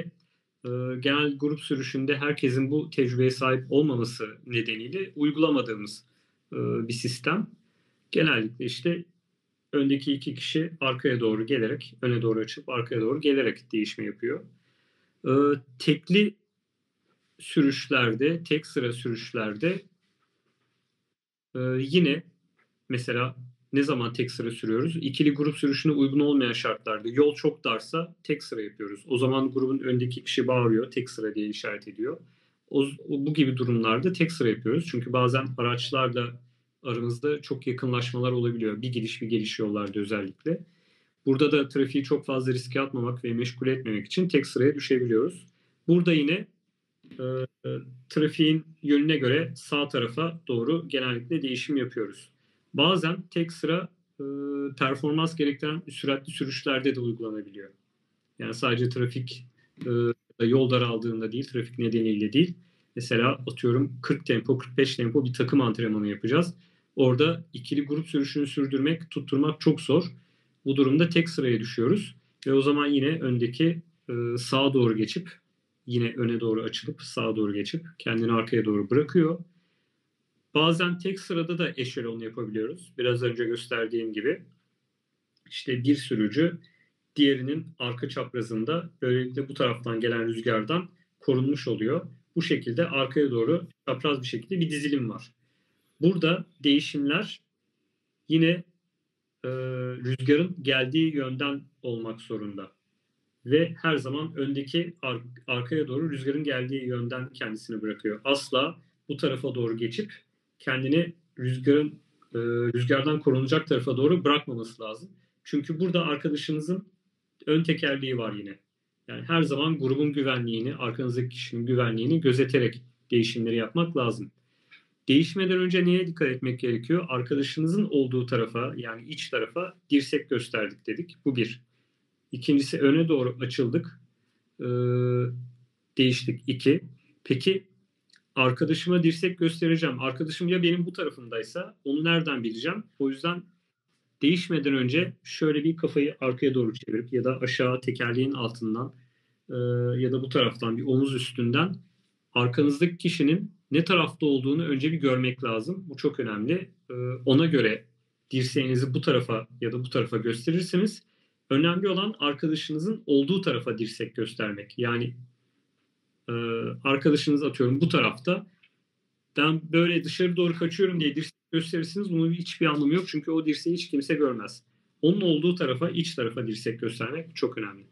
e, genel grup sürüşünde herkesin bu tecrübeye sahip olmaması nedeniyle uygulamadığımız e, bir sistem. Genellikle işte öndeki iki kişi arkaya doğru gelerek, öne doğru açıp arkaya doğru gelerek değişme yapıyor. tekli sürüşlerde, tek sıra sürüşlerde yine mesela ne zaman tek sıra sürüyoruz? İkili grup sürüşüne uygun olmayan şartlarda yol çok darsa tek sıra yapıyoruz. O zaman grubun öndeki kişi bağırıyor, tek sıra diye işaret ediyor. O, bu gibi durumlarda tek sıra yapıyoruz. Çünkü bazen araçlarla aramızda çok yakınlaşmalar olabiliyor. Bir gidiş bir geliş yollarda özellikle. Burada da trafiği çok fazla riske atmamak ve meşgul etmemek için tek sıraya düşebiliyoruz. Burada yine e, trafiğin yönüne göre sağ tarafa doğru genellikle değişim yapıyoruz. Bazen tek sıra e, performans gerektiren süratli sürüşlerde de uygulanabiliyor. Yani sadece trafik e, yol daraldığında değil, trafik nedeniyle değil. Mesela atıyorum 40 tempo, 45 tempo bir takım antrenmanı yapacağız. Orada ikili grup sürüşünü sürdürmek, tutturmak çok zor. Bu durumda tek sıraya düşüyoruz. Ve o zaman yine öndeki e, sağa doğru geçip yine öne doğru açılıp sağa doğru geçip kendini arkaya doğru bırakıyor. Bazen tek sırada da eşelon yapabiliyoruz. Biraz önce gösterdiğim gibi. İşte bir sürücü diğerinin arka çaprazında böylelikle bu taraftan gelen rüzgardan korunmuş oluyor. Bu şekilde arkaya doğru çapraz bir şekilde bir dizilim var. Burada değişimler yine e, rüzgarın geldiği yönden olmak zorunda ve her zaman öndeki ar- arkaya doğru rüzgarın geldiği yönden kendisini bırakıyor. Asla bu tarafa doğru geçip kendini rüzgarın e, rüzgardan korunacak tarafa doğru bırakmaması lazım. Çünkü burada arkadaşınızın ön tekerliği var yine. Yani her zaman grubun güvenliğini, arkanızdaki kişinin güvenliğini gözeterek değişimleri yapmak lazım. Değişmeden önce neye dikkat etmek gerekiyor? Arkadaşınızın olduğu tarafa yani iç tarafa dirsek gösterdik dedik. Bu bir. İkincisi öne doğru açıldık. Ee, değiştik. iki. Peki arkadaşıma dirsek göstereceğim. Arkadaşım ya benim bu tarafındaysa onu nereden bileceğim? O yüzden değişmeden önce şöyle bir kafayı arkaya doğru çevirip ya da aşağı tekerleğin altından e, ya da bu taraftan bir omuz üstünden arkanızdaki kişinin ne tarafta olduğunu önce bir görmek lazım. Bu çok önemli. E, ona göre dirseğinizi bu tarafa ya da bu tarafa gösterirseniz Önemli olan arkadaşınızın olduğu tarafa dirsek göstermek. Yani e, arkadaşınız atıyorum bu tarafta. Ben böyle dışarı doğru kaçıyorum diye dirsek gösterirsiniz. Bunun hiçbir anlamı yok. Çünkü o dirseği hiç kimse görmez. Onun olduğu tarafa, iç tarafa dirsek göstermek çok önemli.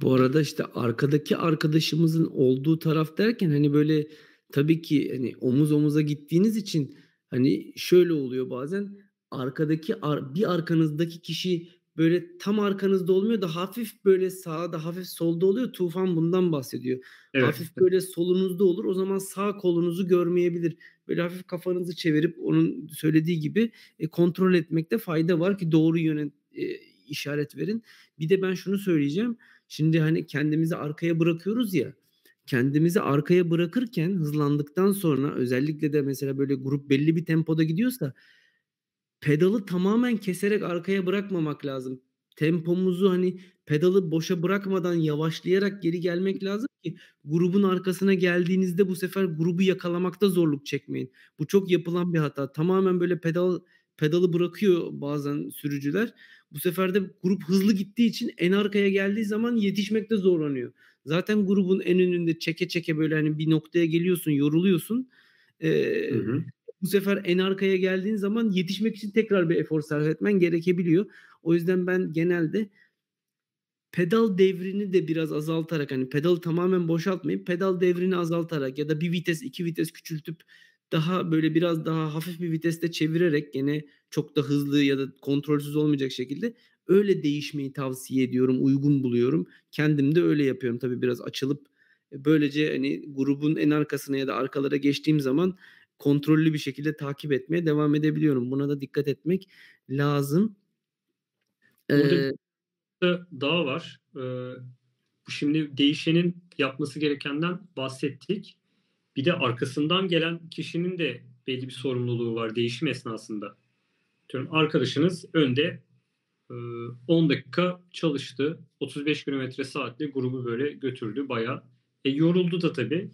Bu arada işte arkadaki arkadaşımızın olduğu taraf derken hani böyle tabii ki hani omuz omuza gittiğiniz için hani şöyle oluyor bazen arkadaki bir arkanızdaki kişi böyle tam arkanızda olmuyor da hafif böyle sağda hafif solda oluyor. Tufan bundan bahsediyor. Evet. Hafif böyle solunuzda olur. O zaman sağ kolunuzu görmeyebilir. Böyle hafif kafanızı çevirip onun söylediği gibi e, kontrol etmekte fayda var ki doğru yöne e, işaret verin. Bir de ben şunu söyleyeceğim. Şimdi hani kendimizi arkaya bırakıyoruz ya kendimizi arkaya bırakırken hızlandıktan sonra özellikle de mesela böyle grup belli bir tempoda gidiyorsa pedalı tamamen keserek arkaya bırakmamak lazım. Tempomuzu hani pedalı boşa bırakmadan yavaşlayarak geri gelmek lazım ki grubun arkasına geldiğinizde bu sefer grubu yakalamakta zorluk çekmeyin. Bu çok yapılan bir hata. Tamamen böyle pedal pedalı bırakıyor bazen sürücüler. Bu sefer de grup hızlı gittiği için en arkaya geldiği zaman yetişmekte zorlanıyor. Zaten grubun en önünde çeke çeke böyle hani bir noktaya geliyorsun, yoruluyorsun. Ee, hı hı. Bu sefer en arkaya geldiğin zaman yetişmek için tekrar bir efor sarf etmen gerekebiliyor. O yüzden ben genelde pedal devrini de biraz azaltarak hani pedalı tamamen boşaltmayıp pedal devrini azaltarak ya da bir vites iki vites küçültüp daha böyle biraz daha hafif bir viteste çevirerek gene çok da hızlı ya da kontrolsüz olmayacak şekilde öyle değişmeyi tavsiye ediyorum, uygun buluyorum. Kendim de öyle yapıyorum tabii biraz açılıp e, böylece hani grubun en arkasına ya da arkalara geçtiğim zaman kontrollü bir şekilde takip etmeye devam edebiliyorum. Buna da dikkat etmek lazım. Burada ee, daha var. Ee, şimdi değişenin yapması gerekenden bahsettik. Bir de arkasından gelen kişinin de belli bir sorumluluğu var değişim esnasında. Diyorum, arkadaşınız önde 10 dakika çalıştı. 35 km saatle grubu böyle götürdü baya. E, yoruldu da tabii.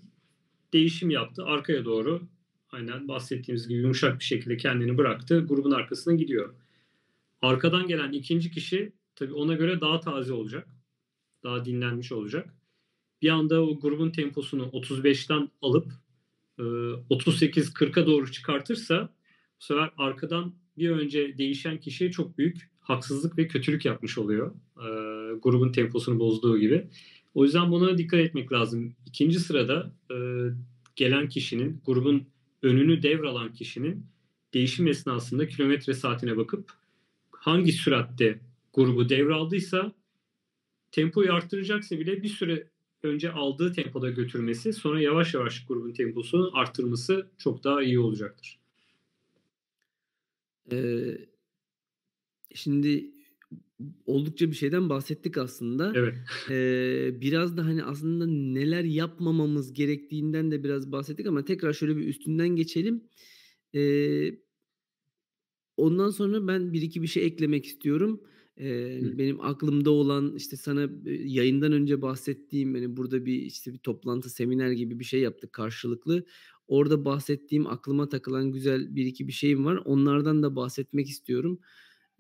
Değişim yaptı. Arkaya doğru aynen bahsettiğimiz gibi yumuşak bir şekilde kendini bıraktı. Grubun arkasına gidiyor. Arkadan gelen ikinci kişi tabii ona göre daha taze olacak. Daha dinlenmiş olacak. Bir anda o grubun temposunu 35'ten alıp 38-40'a doğru çıkartırsa bu sefer arkadan bir önce değişen kişiye çok büyük haksızlık ve kötülük yapmış oluyor. E, grubun temposunu bozduğu gibi. O yüzden buna dikkat etmek lazım. İkinci sırada e, gelen kişinin, grubun önünü devralan kişinin değişim esnasında kilometre saatine bakıp hangi süratte grubu devraldıysa tempoyu arttıracaksa bile bir süre önce aldığı tempoda götürmesi sonra yavaş yavaş grubun temposunu arttırması çok daha iyi olacaktır. Ee, Şimdi oldukça bir şeyden bahsettik aslında. Evet. Ee, biraz da hani aslında neler yapmamamız gerektiğinden de biraz bahsettik ama tekrar şöyle bir üstünden geçelim. Ee, ondan sonra ben bir iki bir şey eklemek istiyorum. Ee, benim aklımda olan işte sana yayından önce bahsettiğim hani burada bir işte bir toplantı seminer gibi bir şey yaptık karşılıklı. Orada bahsettiğim aklıma takılan güzel bir iki bir şeyim var. Onlardan da bahsetmek istiyorum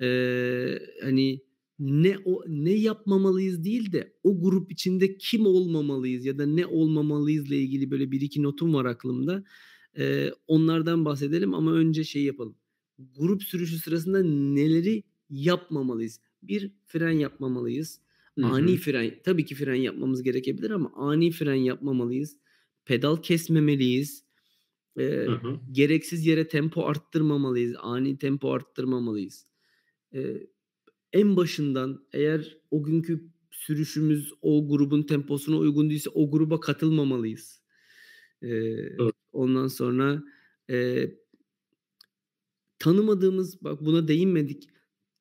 e, hani ne o ne yapmamalıyız değil de o grup içinde kim olmamalıyız ya da ne olmamalıyızla ilgili böyle bir iki notum var aklımda. E, onlardan bahsedelim ama önce şey yapalım. Grup sürüşü sırasında neleri yapmamalıyız? Bir fren yapmamalıyız. Hı-hı. Ani fren tabii ki fren yapmamız gerekebilir ama ani fren yapmamalıyız. Pedal kesmemeliyiz. E, gereksiz yere tempo arttırmamalıyız. Ani tempo arttırmamalıyız e, en başından eğer o günkü sürüşümüz o grubun temposuna uygun değilse o gruba katılmamalıyız. E, evet. Ondan sonra e, tanımadığımız bak buna değinmedik.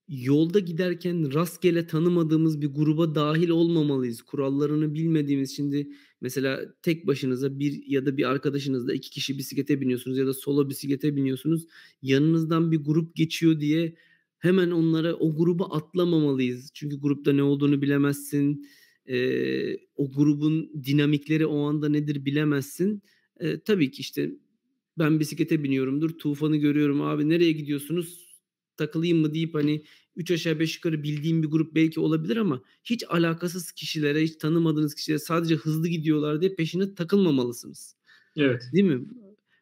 Yolda giderken rastgele tanımadığımız bir gruba dahil olmamalıyız. Kurallarını bilmediğimiz şimdi mesela tek başınıza bir ya da bir arkadaşınızla iki kişi bisiklete biniyorsunuz ya da solo bisiklete biniyorsunuz. Yanınızdan bir grup geçiyor diye hemen onlara o gruba atlamamalıyız. Çünkü grupta ne olduğunu bilemezsin. E, o grubun dinamikleri o anda nedir bilemezsin. E, tabii ki işte ben bisiklete biniyorumdur. Tufan'ı görüyorum abi nereye gidiyorsunuz? Takılayım mı deyip hani 3 aşağı 5 yukarı bildiğim bir grup belki olabilir ama hiç alakasız kişilere, hiç tanımadığınız kişilere sadece hızlı gidiyorlar diye peşine takılmamalısınız. Evet. Değil mi?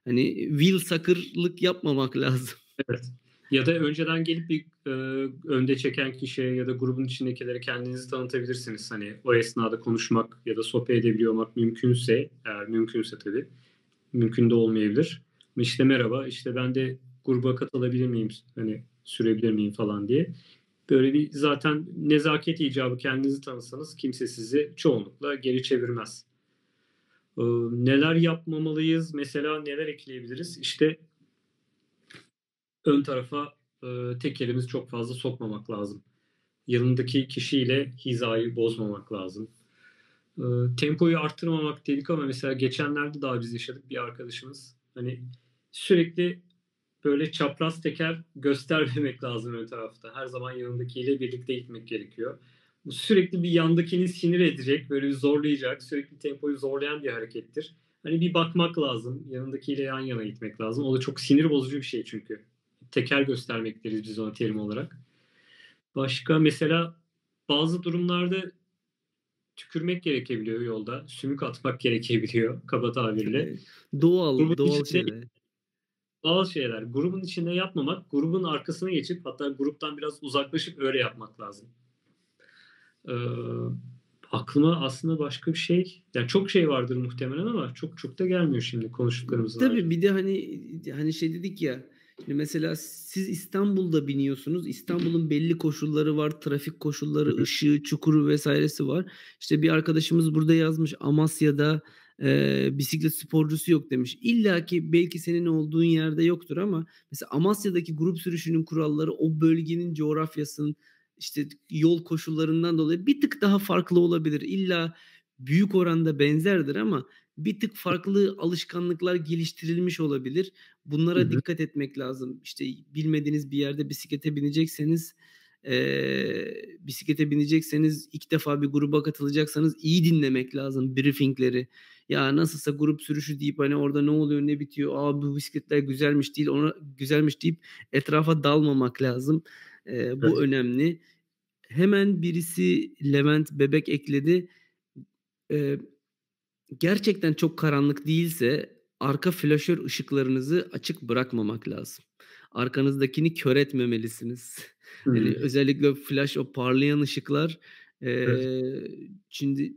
Hani will sakırlık yapmamak lazım. Evet. Ya da önceden gelip bir e, önde çeken kişiye ya da grubun içindekilere kendinizi tanıtabilirsiniz. Hani o esnada konuşmak ya da sohbet edebiliyor olmak mümkünse, eğer mümkünse tabii. Mümkün de olmayabilir. İşte merhaba, işte ben de gruba katılabilir miyim, hani sürebilir miyim falan diye. Böyle bir zaten nezaket icabı kendinizi tanısanız kimse sizi çoğunlukla geri çevirmez. Ee, neler yapmamalıyız? Mesela neler ekleyebiliriz? İşte ön tarafa e, tekerimizi çok fazla sokmamak lazım. Yanındaki kişiyle hizayı bozmamak lazım. E, tempoyu arttırmamak dedik ama mesela geçenlerde daha biz yaşadık bir arkadaşımız. Hani sürekli böyle çapraz teker göstermemek lazım ön tarafta. Her zaman yanındakiyle birlikte gitmek gerekiyor. Bu sürekli bir yandakini sinir edecek, böyle bir zorlayacak, sürekli tempoyu zorlayan bir harekettir. Hani bir bakmak lazım. Yanındakiyle yan yana gitmek lazım. O da çok sinir bozucu bir şey çünkü. Teker göstermek deriz biz ona terim olarak. Başka mesela bazı durumlarda tükürmek gerekebiliyor yolda. Sümük atmak gerekebiliyor kaba tabirle. Doğal, Grubun doğal şeyler. Doğal şeyler. Grubun içinde yapmamak, grubun arkasına geçip hatta gruptan biraz uzaklaşıp öyle yapmak lazım. Ee, aklıma aslında başka bir şey, yani çok şey vardır muhtemelen ama çok çok da gelmiyor şimdi konuştuklarımızdan. Tabii bir de hani hani şey dedik ya Şimdi mesela siz İstanbul'da biniyorsunuz. İstanbul'un belli koşulları var. Trafik koşulları, ışığı, çukuru vesairesi var. İşte bir arkadaşımız burada yazmış Amasya'da e, bisiklet sporcusu yok demiş. İlla ki belki senin olduğun yerde yoktur ama mesela Amasya'daki grup sürüşünün kuralları o bölgenin coğrafyasının işte yol koşullarından dolayı bir tık daha farklı olabilir. İlla büyük oranda benzerdir ama bir tık farklı alışkanlıklar geliştirilmiş olabilir. Bunlara Hı-hı. dikkat etmek lazım. İşte bilmediğiniz bir yerde bisiklete binecekseniz e, bisiklete binecekseniz ilk defa bir gruba katılacaksanız iyi dinlemek lazım briefingleri. Ya nasılsa grup sürüşü deyip hani orada ne oluyor ne bitiyor. Aa bu bisikletler güzelmiş değil ona güzelmiş deyip etrafa dalmamak lazım. E, bu evet. önemli. Hemen birisi Levent Bebek ekledi. E, gerçekten çok karanlık değilse arka flaşör ışıklarınızı açık bırakmamak lazım. Arkanızdakini kör etmemelisiniz. Hmm. Yani özellikle flash o parlayan ışıklar e, evet. şimdi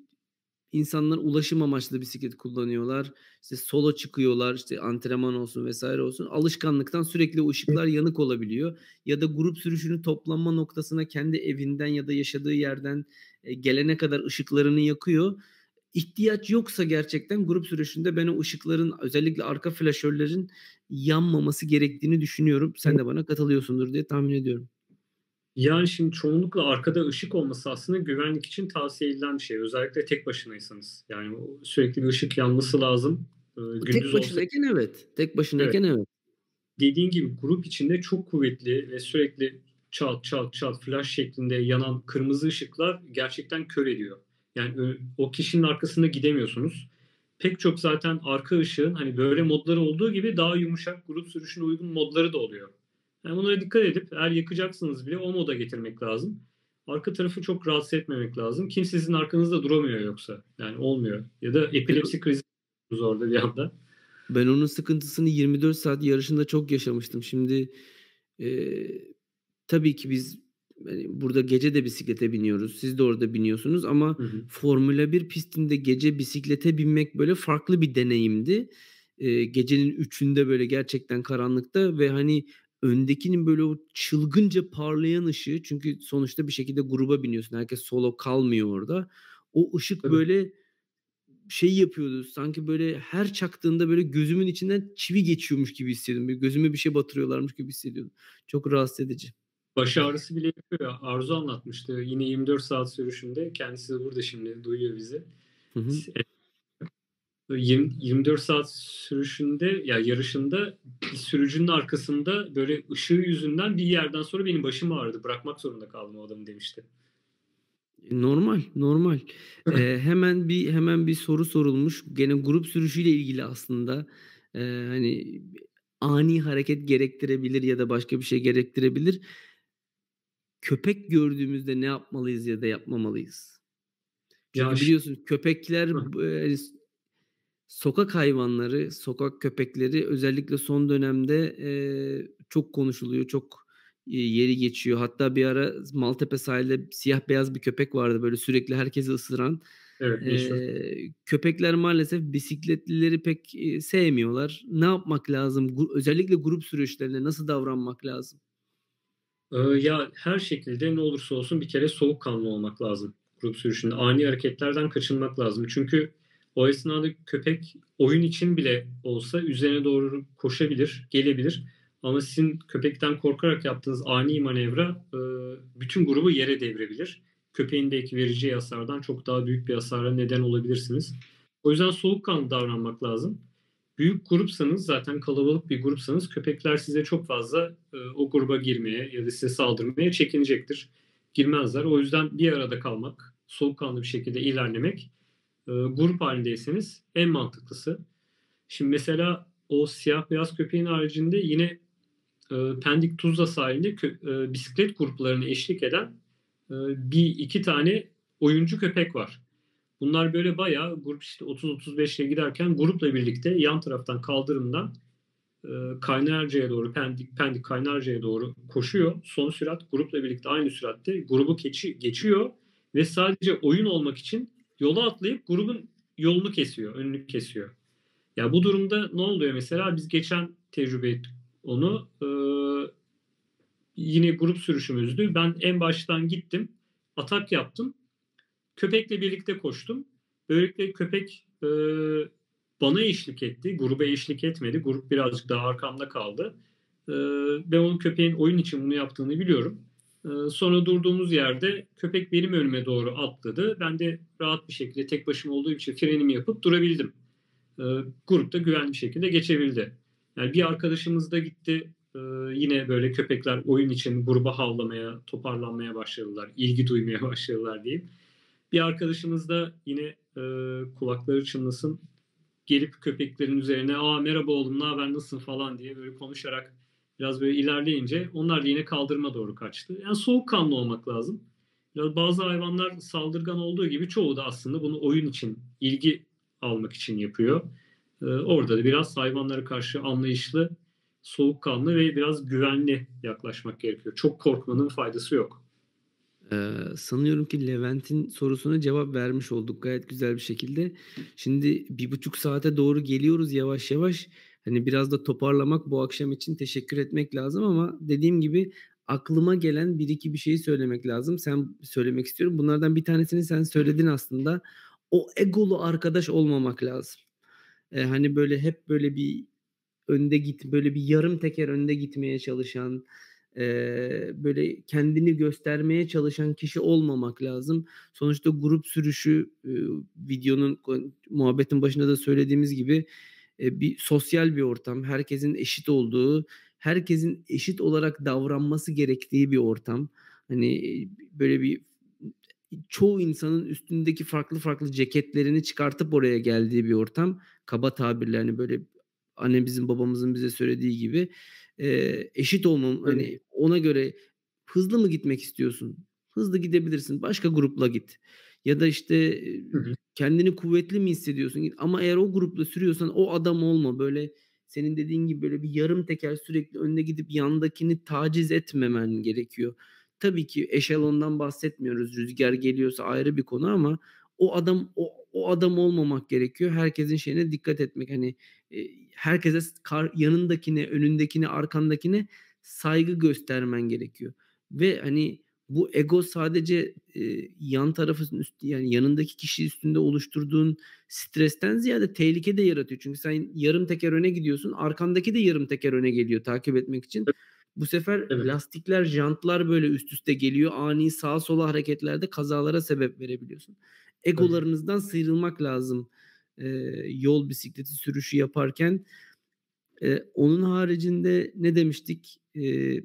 insanlar ulaşım amaçlı bisiklet kullanıyorlar. İşte solo çıkıyorlar, işte antrenman olsun vesaire olsun. Alışkanlıktan sürekli o ışıklar yanık olabiliyor. Ya da grup sürüşünü toplanma noktasına kendi evinden ya da yaşadığı yerden gelene kadar ışıklarını yakıyor ihtiyaç yoksa gerçekten grup sürüşünde ben o ışıkların özellikle arka flaşörlerin yanmaması gerektiğini düşünüyorum. Sen de bana katılıyorsundur diye tahmin ediyorum. Yani şimdi çoğunlukla arkada ışık olması aslında güvenlik için tavsiye edilen bir şey. Özellikle tek başınaysanız. Yani sürekli bir ışık yanması lazım. Ee, tek başınayken olsa... evet. Tek başınayken evet. evet. Dediğin gibi grup içinde çok kuvvetli ve sürekli çat çat çat flash şeklinde yanan kırmızı ışıklar gerçekten kör ediyor. Yani o kişinin arkasında gidemiyorsunuz. Pek çok zaten arka ışığın hani böyle modları olduğu gibi daha yumuşak grup sürüşüne uygun modları da oluyor. Yani bunlara dikkat edip eğer yakacaksınız bile o moda getirmek lazım. Arka tarafı çok rahatsız etmemek lazım. Kim sizin arkanızda duramıyor yoksa. Yani olmuyor. Ya da epilepsi krizi orada bir anda. Ben onun sıkıntısını 24 saat yarışında çok yaşamıştım. Şimdi e, tabii ki biz yani burada gece de bisiklete biniyoruz. Siz de orada biniyorsunuz ama hı hı. Formula 1 pistinde gece bisiklete binmek böyle farklı bir deneyimdi. Ee, gecenin üçünde böyle gerçekten karanlıkta ve hani öndekinin böyle o çılgınca parlayan ışığı çünkü sonuçta bir şekilde gruba biniyorsun. Herkes solo kalmıyor orada. O ışık Tabii. böyle şey yapıyordu. Sanki böyle her çaktığında böyle gözümün içinden çivi geçiyormuş gibi hissediyordum. Böyle gözüme bir şey batırıyorlarmış gibi hissediyordum. Çok rahatsız edici. Baş ağrısı bile yapıyor. Arzu anlatmıştı. Yine 24 saat sürüşünde. Kendisi de burada şimdi duyuyor bizi. Hı hı. 20, 24 saat sürüşünde ya yarışında sürücünün arkasında böyle ışığı yüzünden bir yerden sonra benim başım ağrıdı. Bırakmak zorunda kaldım o adamı demişti. Normal, normal. ee, hemen bir hemen bir soru sorulmuş. Gene grup sürüşüyle ilgili aslında. Ee, hani ani hareket gerektirebilir ya da başka bir şey gerektirebilir köpek gördüğümüzde ne yapmalıyız ya da yapmamalıyız? Çünkü ya biliyorsun köpekler e, sokak hayvanları, sokak köpekleri özellikle son dönemde e, çok konuşuluyor, çok e, yeri geçiyor. Hatta bir ara Maltepe sahilde siyah beyaz bir köpek vardı böyle sürekli herkesi ısıran. Evet, ee, köpekler maalesef bisikletlileri pek e, sevmiyorlar. Ne yapmak lazım? Özellikle grup sürüşlerinde nasıl davranmak lazım? Ee, ya her şekilde ne olursa olsun bir kere soğukkanlı olmak lazım grup sürüşünde. Ani hareketlerden kaçınmak lazım. Çünkü o esnada köpek oyun için bile olsa üzerine doğru koşabilir, gelebilir. Ama sizin köpekten korkarak yaptığınız ani manevra e, bütün grubu yere devirebilir. Köpeğin belki vereceği hasardan çok daha büyük bir hasara neden olabilirsiniz. O yüzden soğukkanlı davranmak lazım. Büyük grupsanız zaten kalabalık bir grupsanız köpekler size çok fazla e, o gruba girmeye ya da size saldırmaya çekinecektir. Girmezler. O yüzden bir arada kalmak, soğukkanlı bir şekilde ilerlemek e, grup halindeyseniz en mantıklısı. Şimdi mesela o siyah beyaz köpeğin haricinde yine e, Pendik Tuzla sahilinde kö- e, bisiklet gruplarına eşlik eden e, bir iki tane oyuncu köpek var. Bunlar böyle bayağı grup işte 30-35 ile giderken grupla birlikte yan taraftan kaldırımdan e, Kaynarca'ya doğru Pendik, Pendik Kaynarca'ya doğru koşuyor. Son sürat grupla birlikte aynı süratte grubu geçi, geçiyor ve sadece oyun olmak için yola atlayıp grubun yolunu kesiyor, önünü kesiyor. Ya bu durumda ne oluyor mesela? Biz geçen tecrübe ettik onu. Ee, yine grup sürüşümüzdü. Ben en baştan gittim. Atak yaptım. Köpekle birlikte koştum. Böylelikle köpek e, bana eşlik etti. Gruba eşlik etmedi. Grup birazcık daha arkamda kaldı. E, ben onun köpeğin oyun için bunu yaptığını biliyorum. E, sonra durduğumuz yerde köpek benim önüme doğru atladı. Ben de rahat bir şekilde tek başıma olduğu için frenimi yapıp durabildim. E, grupta güvenli bir şekilde geçebildi. Yani bir arkadaşımız da gitti e, yine böyle köpekler oyun için gruba havlamaya, toparlanmaya başladılar. ilgi duymaya başladılar diyeyim. Bir arkadaşımız da yine e, kulakları çınlasın gelip köpeklerin üzerine aa merhaba oğlum ne haber nasılsın falan diye böyle konuşarak biraz böyle ilerleyince onlar da yine kaldırma doğru kaçtı. Yani soğukkanlı olmak lazım. Biraz bazı hayvanlar saldırgan olduğu gibi çoğu da aslında bunu oyun için, ilgi almak için yapıyor. Ee, orada da biraz hayvanlara karşı anlayışlı, soğukkanlı ve biraz güvenli yaklaşmak gerekiyor. Çok korkmanın faydası yok. Ee, sanıyorum ki Levent'in sorusuna cevap vermiş olduk gayet güzel bir şekilde. Şimdi bir buçuk saate doğru geliyoruz yavaş yavaş. Hani biraz da toparlamak bu akşam için teşekkür etmek lazım ama dediğim gibi aklıma gelen bir iki bir şeyi söylemek lazım. Sen söylemek istiyorum. Bunlardan bir tanesini sen söyledin aslında. O egolu arkadaş olmamak lazım. Ee, hani böyle hep böyle bir önde git böyle bir yarım teker önde gitmeye çalışan e, böyle kendini göstermeye çalışan kişi olmamak lazım. Sonuçta grup sürüşü e, videonun muhabbetin başında da söylediğimiz gibi e, bir sosyal bir ortam. Herkesin eşit olduğu, herkesin eşit olarak davranması gerektiği bir ortam. Hani böyle bir çoğu insanın üstündeki farklı farklı ceketlerini çıkartıp oraya geldiği bir ortam. Kaba tabirle hani böyle annemizin babamızın bize söylediği gibi e, eşit olmam hani ona göre hızlı mı gitmek istiyorsun? Hızlı gidebilirsin. Başka grupla git. Ya da işte hı hı. kendini kuvvetli mi hissediyorsun? Ama eğer o grupla sürüyorsan o adam olma. Böyle senin dediğin gibi böyle bir yarım teker sürekli önüne gidip yandakini taciz etmemen gerekiyor. Tabii ki eşelondan bahsetmiyoruz. Rüzgar geliyorsa ayrı bir konu ama o adam o, o adam olmamak gerekiyor. Herkesin şeyine dikkat etmek. Hani e, herkese kar, yanındakine, önündekine, arkandakine saygı göstermen gerekiyor. Ve hani bu ego sadece e, yan tarafın üstü yani yanındaki kişi üstünde oluşturduğun stresten ziyade tehlike de yaratıyor. Çünkü sen yarım teker öne gidiyorsun, arkandaki de yarım teker öne geliyor takip etmek için. Bu sefer evet. lastikler, jantlar böyle üst üste geliyor. Ani sağa sola hareketlerde kazalara sebep verebiliyorsun. Egolarınızdan sıyrılmak lazım. Ee, yol bisikleti sürüşü yaparken. Ee, onun haricinde ne demiştik? Ee,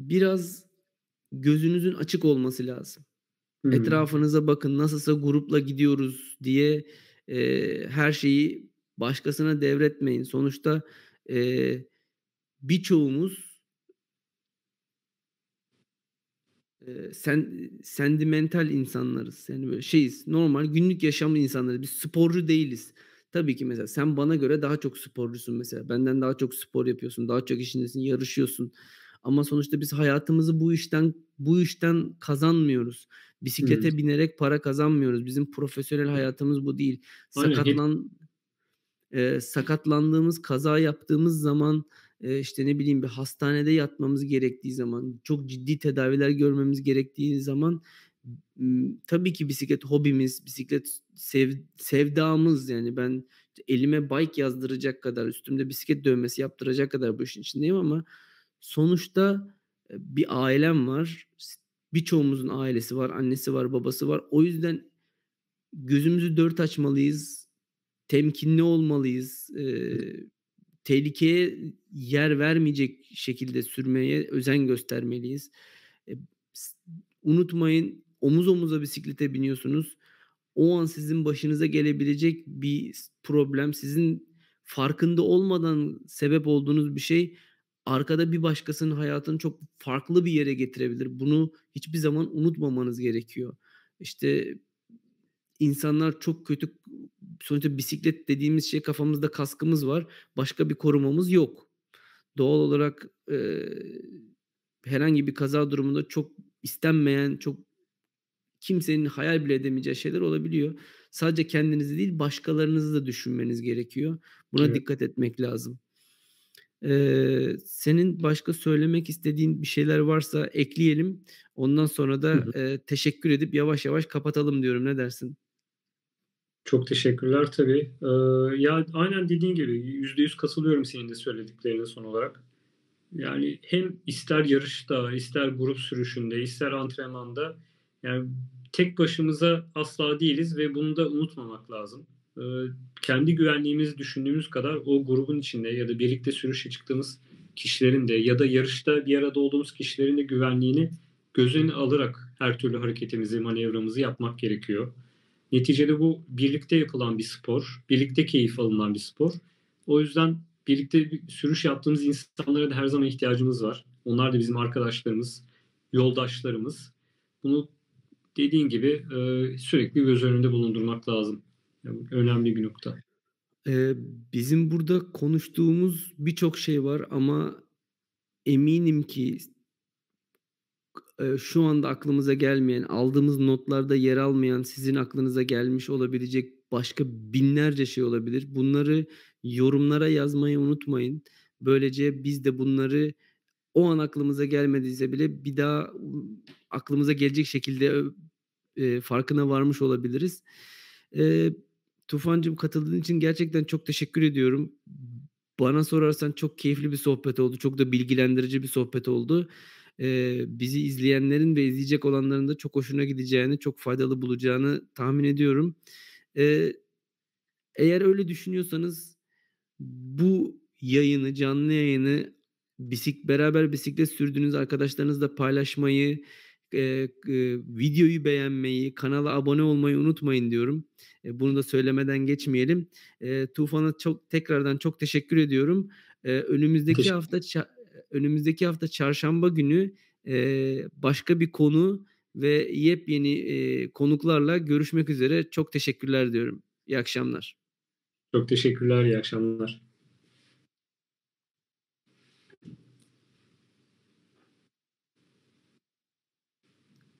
biraz gözünüzün açık olması lazım. Hmm. Etrafınıza bakın nasılsa grupla gidiyoruz diye e, her şeyi başkasına devretmeyin. Sonuçta e, birçoğumuz e, sen sentimental insanlarız. Yani böyle şeyiz. Normal günlük yaşamlı insanlarız. Biz sporcu değiliz. Tabii ki mesela sen bana göre daha çok sporcusun mesela. Benden daha çok spor yapıyorsun. Daha çok işindesin, yarışıyorsun. Ama sonuçta biz hayatımızı bu işten bu işten kazanmıyoruz. Bisiklete hmm. binerek para kazanmıyoruz. Bizim profesyonel hayatımız bu değil. Aynen. Sakatlan e, sakatlandığımız, kaza yaptığımız zaman eee, işte, ne bileyim, bir hastanede yatmamız gerektiği zaman, çok ciddi tedaviler görmemiz gerektiği zaman, tabii ki bisiklet hobimiz, bisiklet sev sevdamız. Yani ben elime bike yazdıracak kadar, üstümde bisiklet dövmesi yaptıracak kadar bu işin içindeyim ama sonuçta, eee, bir ailem var. Birçoğumuzun ailesi var, annesi var, babası var. O yüzden gözümüzü dört açmalıyız, temkinli olmalıyız. Eee, tehlikeye yer vermeyecek şekilde sürmeye özen göstermeliyiz. E, unutmayın, omuz omuza bisiklete biniyorsunuz. O an sizin başınıza gelebilecek bir problem, sizin farkında olmadan sebep olduğunuz bir şey, arkada bir başkasının hayatını çok farklı bir yere getirebilir. Bunu hiçbir zaman unutmamanız gerekiyor. İşte, insanlar çok kötü sonuçta bisiklet dediğimiz şey kafamızda kaskımız var. Başka bir korumamız yok. Doğal olarak, eee, herhangi bir kaza durumunda çok istenmeyen, çok kimsenin hayal bile edemeyeceği şeyler olabiliyor. Sadece kendinizi değil, başkalarınızı da düşünmeniz gerekiyor. Buna Evet. dikkat etmek lazım. Eee, senin başka söylemek istediğin bir şeyler varsa ekleyelim. Ondan sonra da, hı. eee, teşekkür edip yavaş yavaş kapatalım diyorum. Ne dersin? Çok teşekkürler tabii. Eee, ya, aynen dediğin gibi %100 katılıyorum senin de söylediklerine son olarak. Yani hem ister yarışta, ister grup sürüşünde, ister antrenmanda, yani tek başımıza asla değiliz ve bunu da unutmamak lazım. Eee, kendi güvenliğimizi düşündüğümüz kadar o grubun içinde ya da birlikte sürüşe çıktığımız kişilerin de ya da yarışta bir arada olduğumuz kişilerin de güvenliğini göz önüne alarak her türlü hareketimizi, manevramızı yapmak gerekiyor. Neticede bu birlikte yapılan bir spor, birlikte keyif alınan bir spor. O yüzden birlikte bir sürüş yaptığımız insanlara da her zaman ihtiyacımız var. Onlar da bizim arkadaşlarımız, yoldaşlarımız. Bunu dediğin gibi, eee, sürekli göz önünde bulundurmak lazım. Yani önemli bir nokta. Eee, bizim burada konuştuğumuz birçok şey var ama eminim ki şu anda aklımıza gelmeyen, aldığımız notlarda yer almayan, sizin aklınıza gelmiş olabilecek başka binlerce şey olabilir. Bunları yorumlara yazmayı unutmayın. Böylece biz de bunları o an aklımıza gelmediyse bile bir daha, ııı, aklımıza gelecek şekilde, eee, farkına varmış olabiliriz. Eee, Tufancığım katıldığın için gerçekten çok teşekkür ediyorum. Bana sorarsan çok keyifli bir sohbet oldu. Çok da bilgilendirici bir sohbet oldu. Eee, bizi izleyenlerin ve izleyecek olanların da çok hoşuna gideceğini, çok faydalı bulacağını tahmin ediyorum. Eee, eğer öyle düşünüyorsanız bu yayını, canlı yayını bisik beraber bisiklet sürdüğünüz arkadaşlarınızla paylaşmayı, eee, eee, videoyu beğenmeyi, kanala abone olmayı unutmayın diyorum. Eee, bunu da söylemeden geçmeyelim. Eee, Tufan'a çok tekrardan çok teşekkür ediyorum. Eee, önümüzdeki Teşekkür hafta ça önümüzdeki hafta çarşamba günü, eee, başka bir konu ve yepyeni, eee, konuklarla görüşmek üzere. Çok teşekkürler diyorum. İyi akşamlar. Çok teşekkürler, iyi akşamlar.